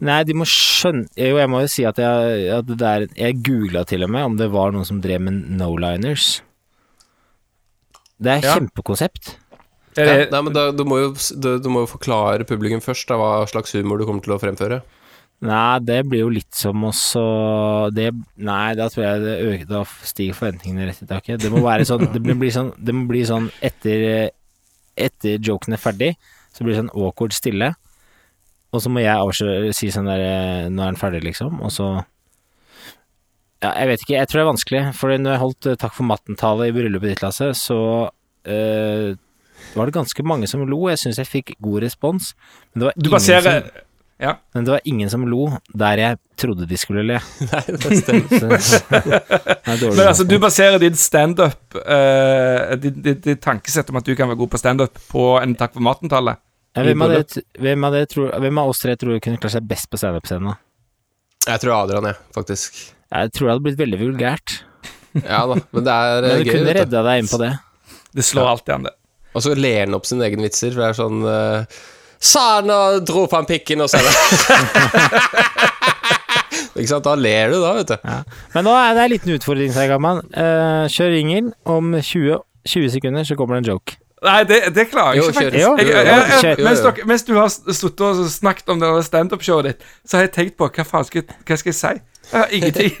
Nei, de må skjønne Jo, jeg må jo si at jeg, at det der, jeg googla til og med om det var noen som drev med no-liners. Det er Ja. kjempekonsept. Ja, nei, men da, du, må jo, du, du må jo forklare publikum først da, hva slags humor du kommer til å fremføre. Nei, det blir jo litt som også det, Nei, da tror jeg det øker Da stiger forventningene rett i taket. Det må være sånn Det må bli sånn, det må bli sånn etter Etter joken er ferdig, så blir det sånn awkward stille. Og så må jeg avsløre si sånn der Nå er den ferdig, liksom. Og så Ja, jeg vet ikke. Jeg tror det er vanskelig. For når jeg holdt eh, Takk for matten-tale i bryllupet ditt, Lasse, så øh, var det ganske mange som lo. Jeg syns jeg fikk god respons. Men det var du ingen som Ja. Men det var ingen som lo der jeg trodde de skulle le. (laughs) Nei, det stemmer. Er (laughs) Men altså, du baserer din standup uh, ditt, ditt, ditt tankesett om at du kan være god på standup, på en Takk for maten-tale. Ja, hvem, av det, hvem, av tror, hvem av oss tre tror du kunne klart seg best på standup-scenen? Jeg tror Adrian, jeg, faktisk. Jeg tror det hadde blitt veldig vulgært. Ja da, men det er (laughs) Men eh, du gøy. kunne redda deg inn på det. Det slår alltid an, det. Og så ler han opp sine egne vitser, for det er sånn uh, Sa han og dro fram pikken, og så er det (laughs) Ikke sant? Da ler du, da, vet du. Men nå er det en liten utfordring, sier Gamman. Uh, kjør ringen. Om 20, 20 sekunder så kommer det en joke. Nei, det, det klarer jeg Jo, ikke, faktisk. Jo, Jeg, jo, jeg, jeg, kjør. mens, dere, mens du har sittet og snakket om det standup-showet ditt, så har jeg tenkt på hva faen skal, hva skal jeg si? Jeg har ingenting.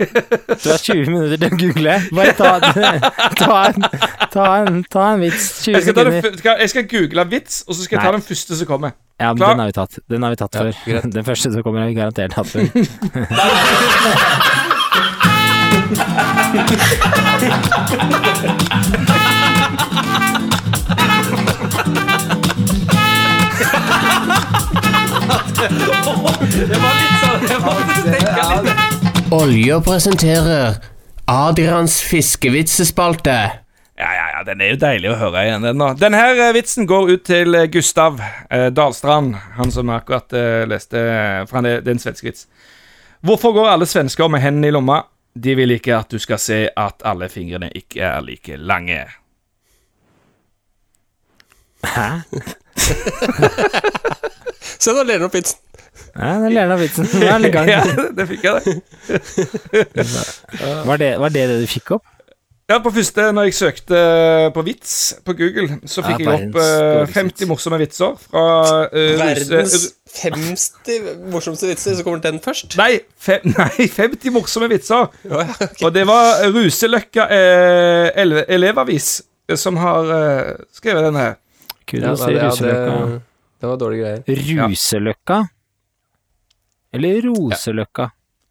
Du har 20 minutter til å google. Bare ta, (laughs) ta, en, ta, en, ta en vits. 20 Jeg skal, ta det, sekunder. jeg skal google vits, og så skal jeg ta Nei. den første som kommer. Ja, men Klar? den har vi tatt. Den har vi tatt Ja, før. greit. Den første som kommer, har vi garantert tatt før. (laughs) (laughs) Olja presenterer Adrians fiskevitsespalte. Ja, ja, ja, den er jo deilig å høre igjen, den da. Den her eh, vitsen går ut til eh, Gustav eh, Dahlstrand, han som akkurat eh, leste fra det, det er en svensk vits. Hvorfor går alle svensker med hendene i lomma? De vil ikke at du skal se at alle fingrene ikke er like lange. Hæ? (laughs) (laughs) Se, da ler han opp vitsen. Ja, den ler av vitsen. Nå er den i gang. (laughs) Ja, det fikk jeg det. Var det, var det det du fikk opp? Ja, på første, når jeg søkte på vits på Google, så fikk Ja, jeg opp verdens eh, 50 morsomme vitser fra uh, Verdens ruse- 50 morsomste vitser, så kommer den først. Nei, fe, (laughs) nei, 50 morsomme vitser. Ja, okay. Og det var Ruseløkka uh, elevavis som har skrevet denne. Kudos til det, ja, Ruseløkka. Det, var dårlige greier. Ruseløkka? Eller Roseløkka?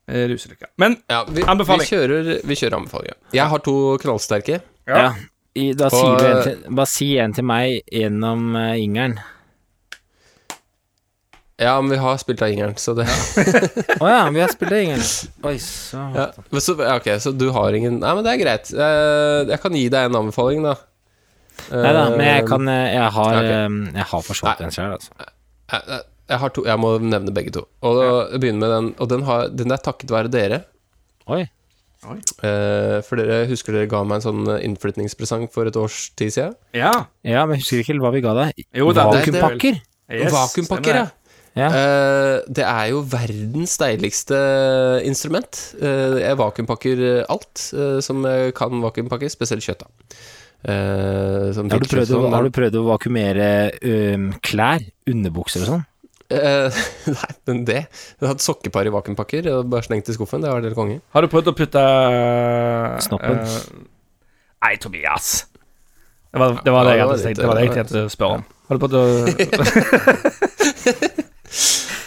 Ja. Ruseløkka. Men Ja, vi, Anbefaling. Vi kjører, vi kjører anbefalinger. Jeg har to knallsterke. Ja. Ja. I, da på, sier du en til, bare si en til meg gjennom uh, ingeren. Ja, men vi har spilt av Ingeren, så det (laughs) Å ja, vi har spilt av ingeren. Oi, så ja. Så, Ok, så du har ingen Nei, men det er greit. Eh, Jeg kan gi deg en anbefaling, da. Nei da, men jeg Eh, kan eh, Jeg har, okay. eh, jeg har forsvart så vidt Nei. en sjøl, altså. Jeg, jeg- to Jeg må nevne begge to. Og jeg begynner med den, og den, har, den er takket være dere. Oi. Eh, for dere husker dere ga meg en sånn innflytningspresang for et års tid siden? Ja. Ja, men jeg husker ikke helt hva vi ga deg. Jo da, det- Vakuumpakker? Yes, Vakuumpakker, ja. Ja. Eh, det er jo verdens deiligste instrument. Eh, jeg vakuumpakker alt eh, som jeg kan vakuumpakke, spesielt kjøtt. da. Eh, som Har du, prøvd, sånn, har du prøvd å vakumere um, klær? Underbukser og sånn? Uh, (laughs) nei, men det Jeg har hatt sokkepar i vakuumpakker og bare slengt i skuffen. Det var helt konge. Har du prøvd å putte uh, Snoppen. eh, nei, Tobias. Det var det, var det jeg Ja, det var hadde Det var det jeg tenkte å spørre om. Har du prøvd å (laughs) (laughs)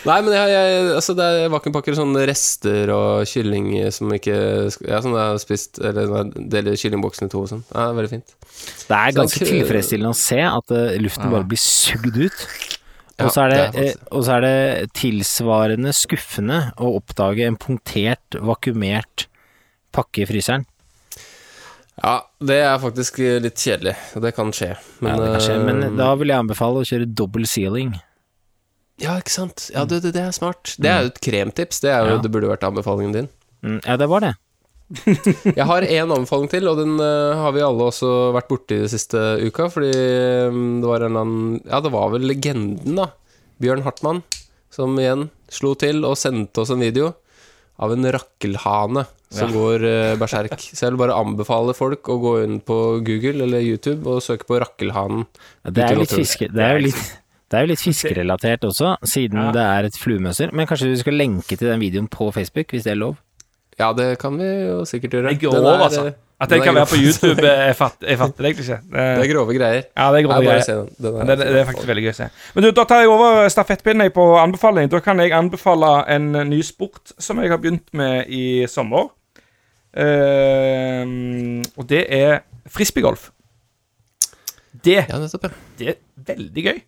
Nei, men jeg, jeg, altså det er vakuumpakker sånne rester og kylling som ikke Ja, som jeg har spist Eller deler kyllingboksen i to og sånn. Ja, det er veldig fint. Det er ganske tilfredsstillende å se at eh, luften bare blir sugd ut. Ja, Og så er det, og så er det tilsvarende skuffende å oppdage en punktert, vakuumert pakke i fryseren. Ja, det er faktisk litt kjedelig, det kan skje. Men, ja, det kan skje, men eh, da vil jeg anbefale å kjøre double sealing. Ja, ikke sant. Ja, det, det, det er smart. Det er jo et kremtips. Det, jo, Ja. det burde vært anbefalingen din. Mm, ja, det var det. (laughs) Jeg har én anbefaling til, og den uh, har vi alle også vært borti de siste uka. Fordi um, det var en annen Ja, det var vel legenden, da. Bjørn Hartmann, som igjen slo til og sendte oss en video av en rakkelhane som går uh, berserk. (laughs) Så jeg vil bare anbefale folk å gå inn på Google eller YouTube og søke på rakkelhanen. Ja, Det er jo litt, fiske, det er jo litt, det er jo litt fiskerelatert også, siden det er et fluemønster. Men kanskje du skal lenke til den videoen på Facebook, hvis det er lov? Ja, det kan vi jo sikkert gjøre. Det er over, er, altså. eh, At den den kan være på YouTube, eh, (laughs) jeg fatter, jeg fatter det egentlig ikke. Det er grove greier. ja, det er grove greier. den. den Men Det, det er faktisk veldig gøy å se. Men du, da tar jeg over stafettpinnen på anbefaling. Da kan jeg anbefale en ny sport som jeg har begynt med i sommer. Uh, og det er frisbeegolf. Det, Ja, ja. det er veldig gøy.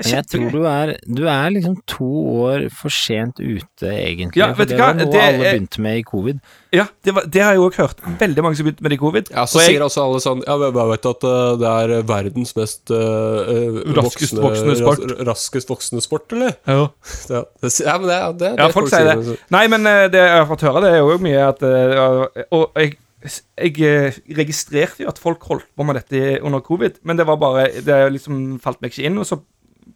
Jeg tror du er, du er liksom to år for sent ute, egentlig. Ja, for det hva? var noe Det alle begynte med i covid. Ja, det, var, det har jeg òg hørt. Veldig mange som begynte med det i covid. Ja, så Og jeg- sier også alle sånn Ja, jeg vet at uh, det er verdens mest uh, Raskest voksende sport. ras- raskest voksende sport, eller? Ja. (laughs) Ja, det, ja men det, det, Ja, folk sier det. Nei, men eh, det jeg har fått høre, det er jo mye at eh, Og jeg, jeg eh, registrerte jo at folk holdt på med dette under covid, men det var bare Det liksom falt meg ikke inn. Og så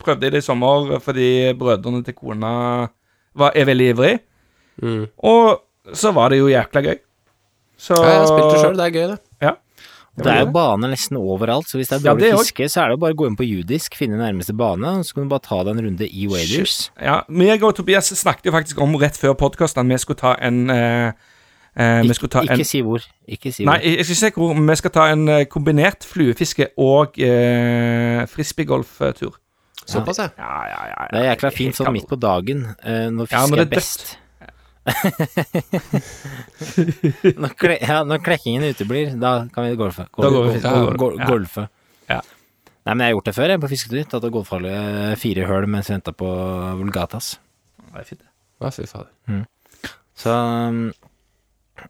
prøvde jeg det i sommer fordi brødrene til kona var, er veldig ivrig. Mm. Og så var det jo jækla gøy. Så Ja, jeg spilte sjøl, det er gøy, det. Ja. Det er jo baner nesten overalt, så hvis det er Ja, dårlig det er fiske, så er det jo bare å gå inn på judisk, finne nærmeste bane, og så kan du bare ta deg en runde i Waders. Ja, meg og Tobias snakket jo faktisk om rett før podkasten at vi skulle ta en eh, eh, Ik skulle ta Ikke en si hvor. Ikke si Nei, hvor. jeg jeg skal ikke si hvor, men vi skal ta en eh, kombinert fluefiske og eh, frisbeegolftur. Såpass, ja. Ja, ja, ja, ja. Det er jækla fint sånn midt på dagen, eh, når Ja, fiske når er det er best. (laughs) når, kle, ja, når klekkingen uteblir, da kan vi golfe. Da går vi- Gol- ja. gol- Ja. golfe. Ja. Nei, men jeg har gjort det før, jeg, på fisketur. Tatt og golfhallet fire høl mens jeg venta på Vulgatas. Det er fint, det. Ja, fy fader. Så um,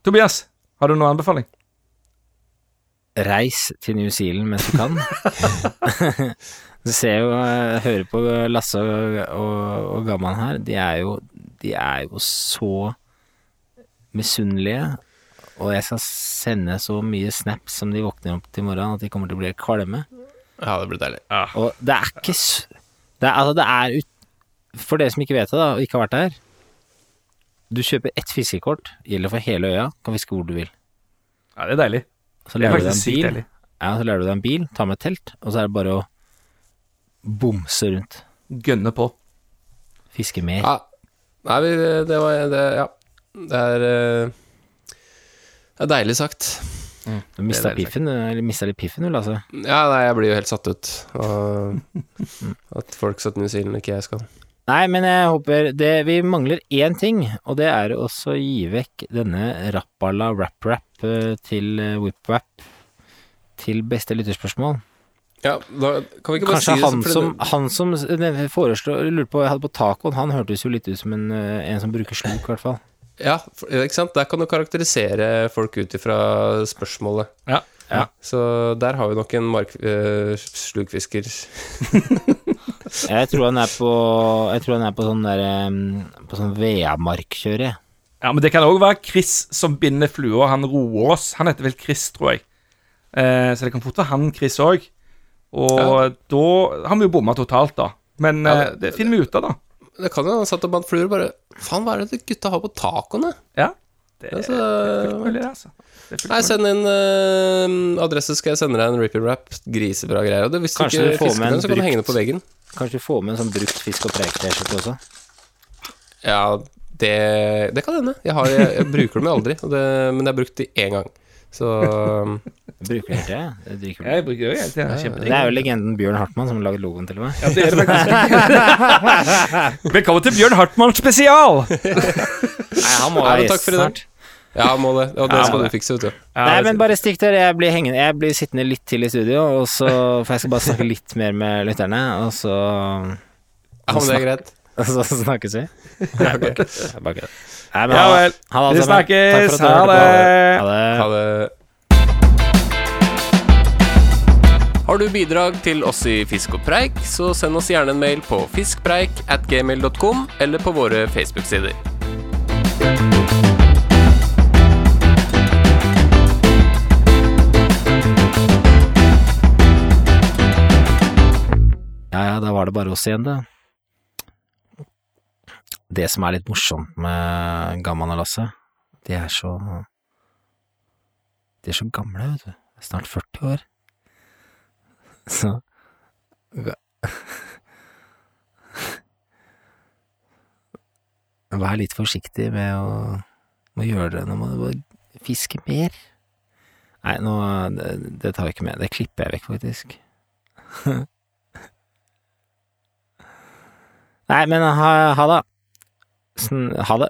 Tobias, har du noen anbefaling? reis til New Zealand mens du kan. (laughs) (laughs) du ser jo, eh, hører på Lasse og, og, og Gamman her, de er jo, de er jo så misunnelige. Og jeg skal sende så mye snaps som de våkner opp til morgenen, at de kommer til å bli kvalme. Ja, det blir deilig. Og det er ikke det er, Altså, det er ut, For dere som ikke vet det, da, og ikke har vært der Du kjøper ett fiskekort, gjelder for hele øya, kan fiske hvor du vil. Ja, det er deilig. Så Det er faktisk en sykt deilig. Ja, så lærer du deg en bil, ta med telt, og så er det bare å bomse rundt. Gønne på. Fiske mer. Ja. Nei, vi, det var det, Ja. Det er eh, Det er deilig sagt. Du mista piffen, litt piffen, du, Lasse. Ja, nei, jeg blir jo helt satt ut (laughs) av at folk satt New Zealand, ikke jeg skal. Nei, men jeg håper det Vi mangler én ting, og det er å gi vekk denne Rappala Rap-Rap eh, til eh, WhipWap til beste lytterspørsmål. Ja, da kan vi ikke bare Kanskje si det han som, det- han som foreslår Lurer på, jeg hadde på tacoen, han hørtes jo litt ut som en, eh, en som bruker sluk, i hvert fall. (laughs) Ja, ikke sant? Der kan du karakterisere folk ut ifra spørsmålet. Ja. Ja. Så der har vi nok en mark, eh, slukfisker. (laughs) Jeg tror han er på Jeg tror han er på sånn der På sånn Veamarkkjøret. Ja, men det kan òg være Chris som binder flua. Han Roås. Han heter vel Chris, tror jeg. Eh, så det kan fort være han Chris òg. Og da har vi jo bomma totalt, da. Men Ja, det, det finner vi ut av, da. Det kan jo ha satt og bandt fluer bare Faen, hva er det gutta har på tacoene? Ja. Det er Altså, fullt mulig, altså. Det er fullt Nei, send inn uh, adresse, skal jeg sende deg en Rippy Wrap Grisebra greier. Og det, hvis Kanskje du ikke får fisker med en den, så kan du henge den på veggen. Kanskje du får med en sånn brukt fisk og preik-T-skjorte også? Ja, det, det kan hende. Jeg, har, jeg, jeg bruker dem jo aldri, og det, men jeg har brukt de én gang. Så Bruker Jeg bruker det Jeg tida. Det er. Jeg bruker det, jo hele tiden. Det er jo legenden Bjørn Hartmann som har laget logoen til meg. Ja, det er det faktisk. (laughs) Velkommen til Bjørn Hartmann spesial! (laughs) Nei, han må Nei, være takk for i dag. snart. Ja, må det. Og det Ja, skal du fikse, vet du. Nei, men bare stikk der. Jeg blir hengende Jeg blir sittende litt til i studio, og så For jeg skal bare snakke litt mer med lytterne, og så Ja, men det er greit. Og (laughs) så snakkes vi. Det er bare greit. Nei, men Ja vel. Ha det, Vi snakkes. Ha det. Ha det. Ha det. Har du bidrag til oss i Fisk og preik, så send oss gjerne en mail på fiskpreik at gmail.com eller på våre Facebook-sider. Ja, ja, da var det bare oss igjen, det. Det som er litt morsomt med Gamman og Lasse, de er så De er så gamle, vet du. Snart 40 år. Så Vær litt forsiktig med å, å gjøre det. Nå må du bare fiske mer. Nei, nå det, det tar vi ikke med. Det klipper jeg vekk, faktisk. (laughs) Nei, men ha, ha det. Sn- Ha det.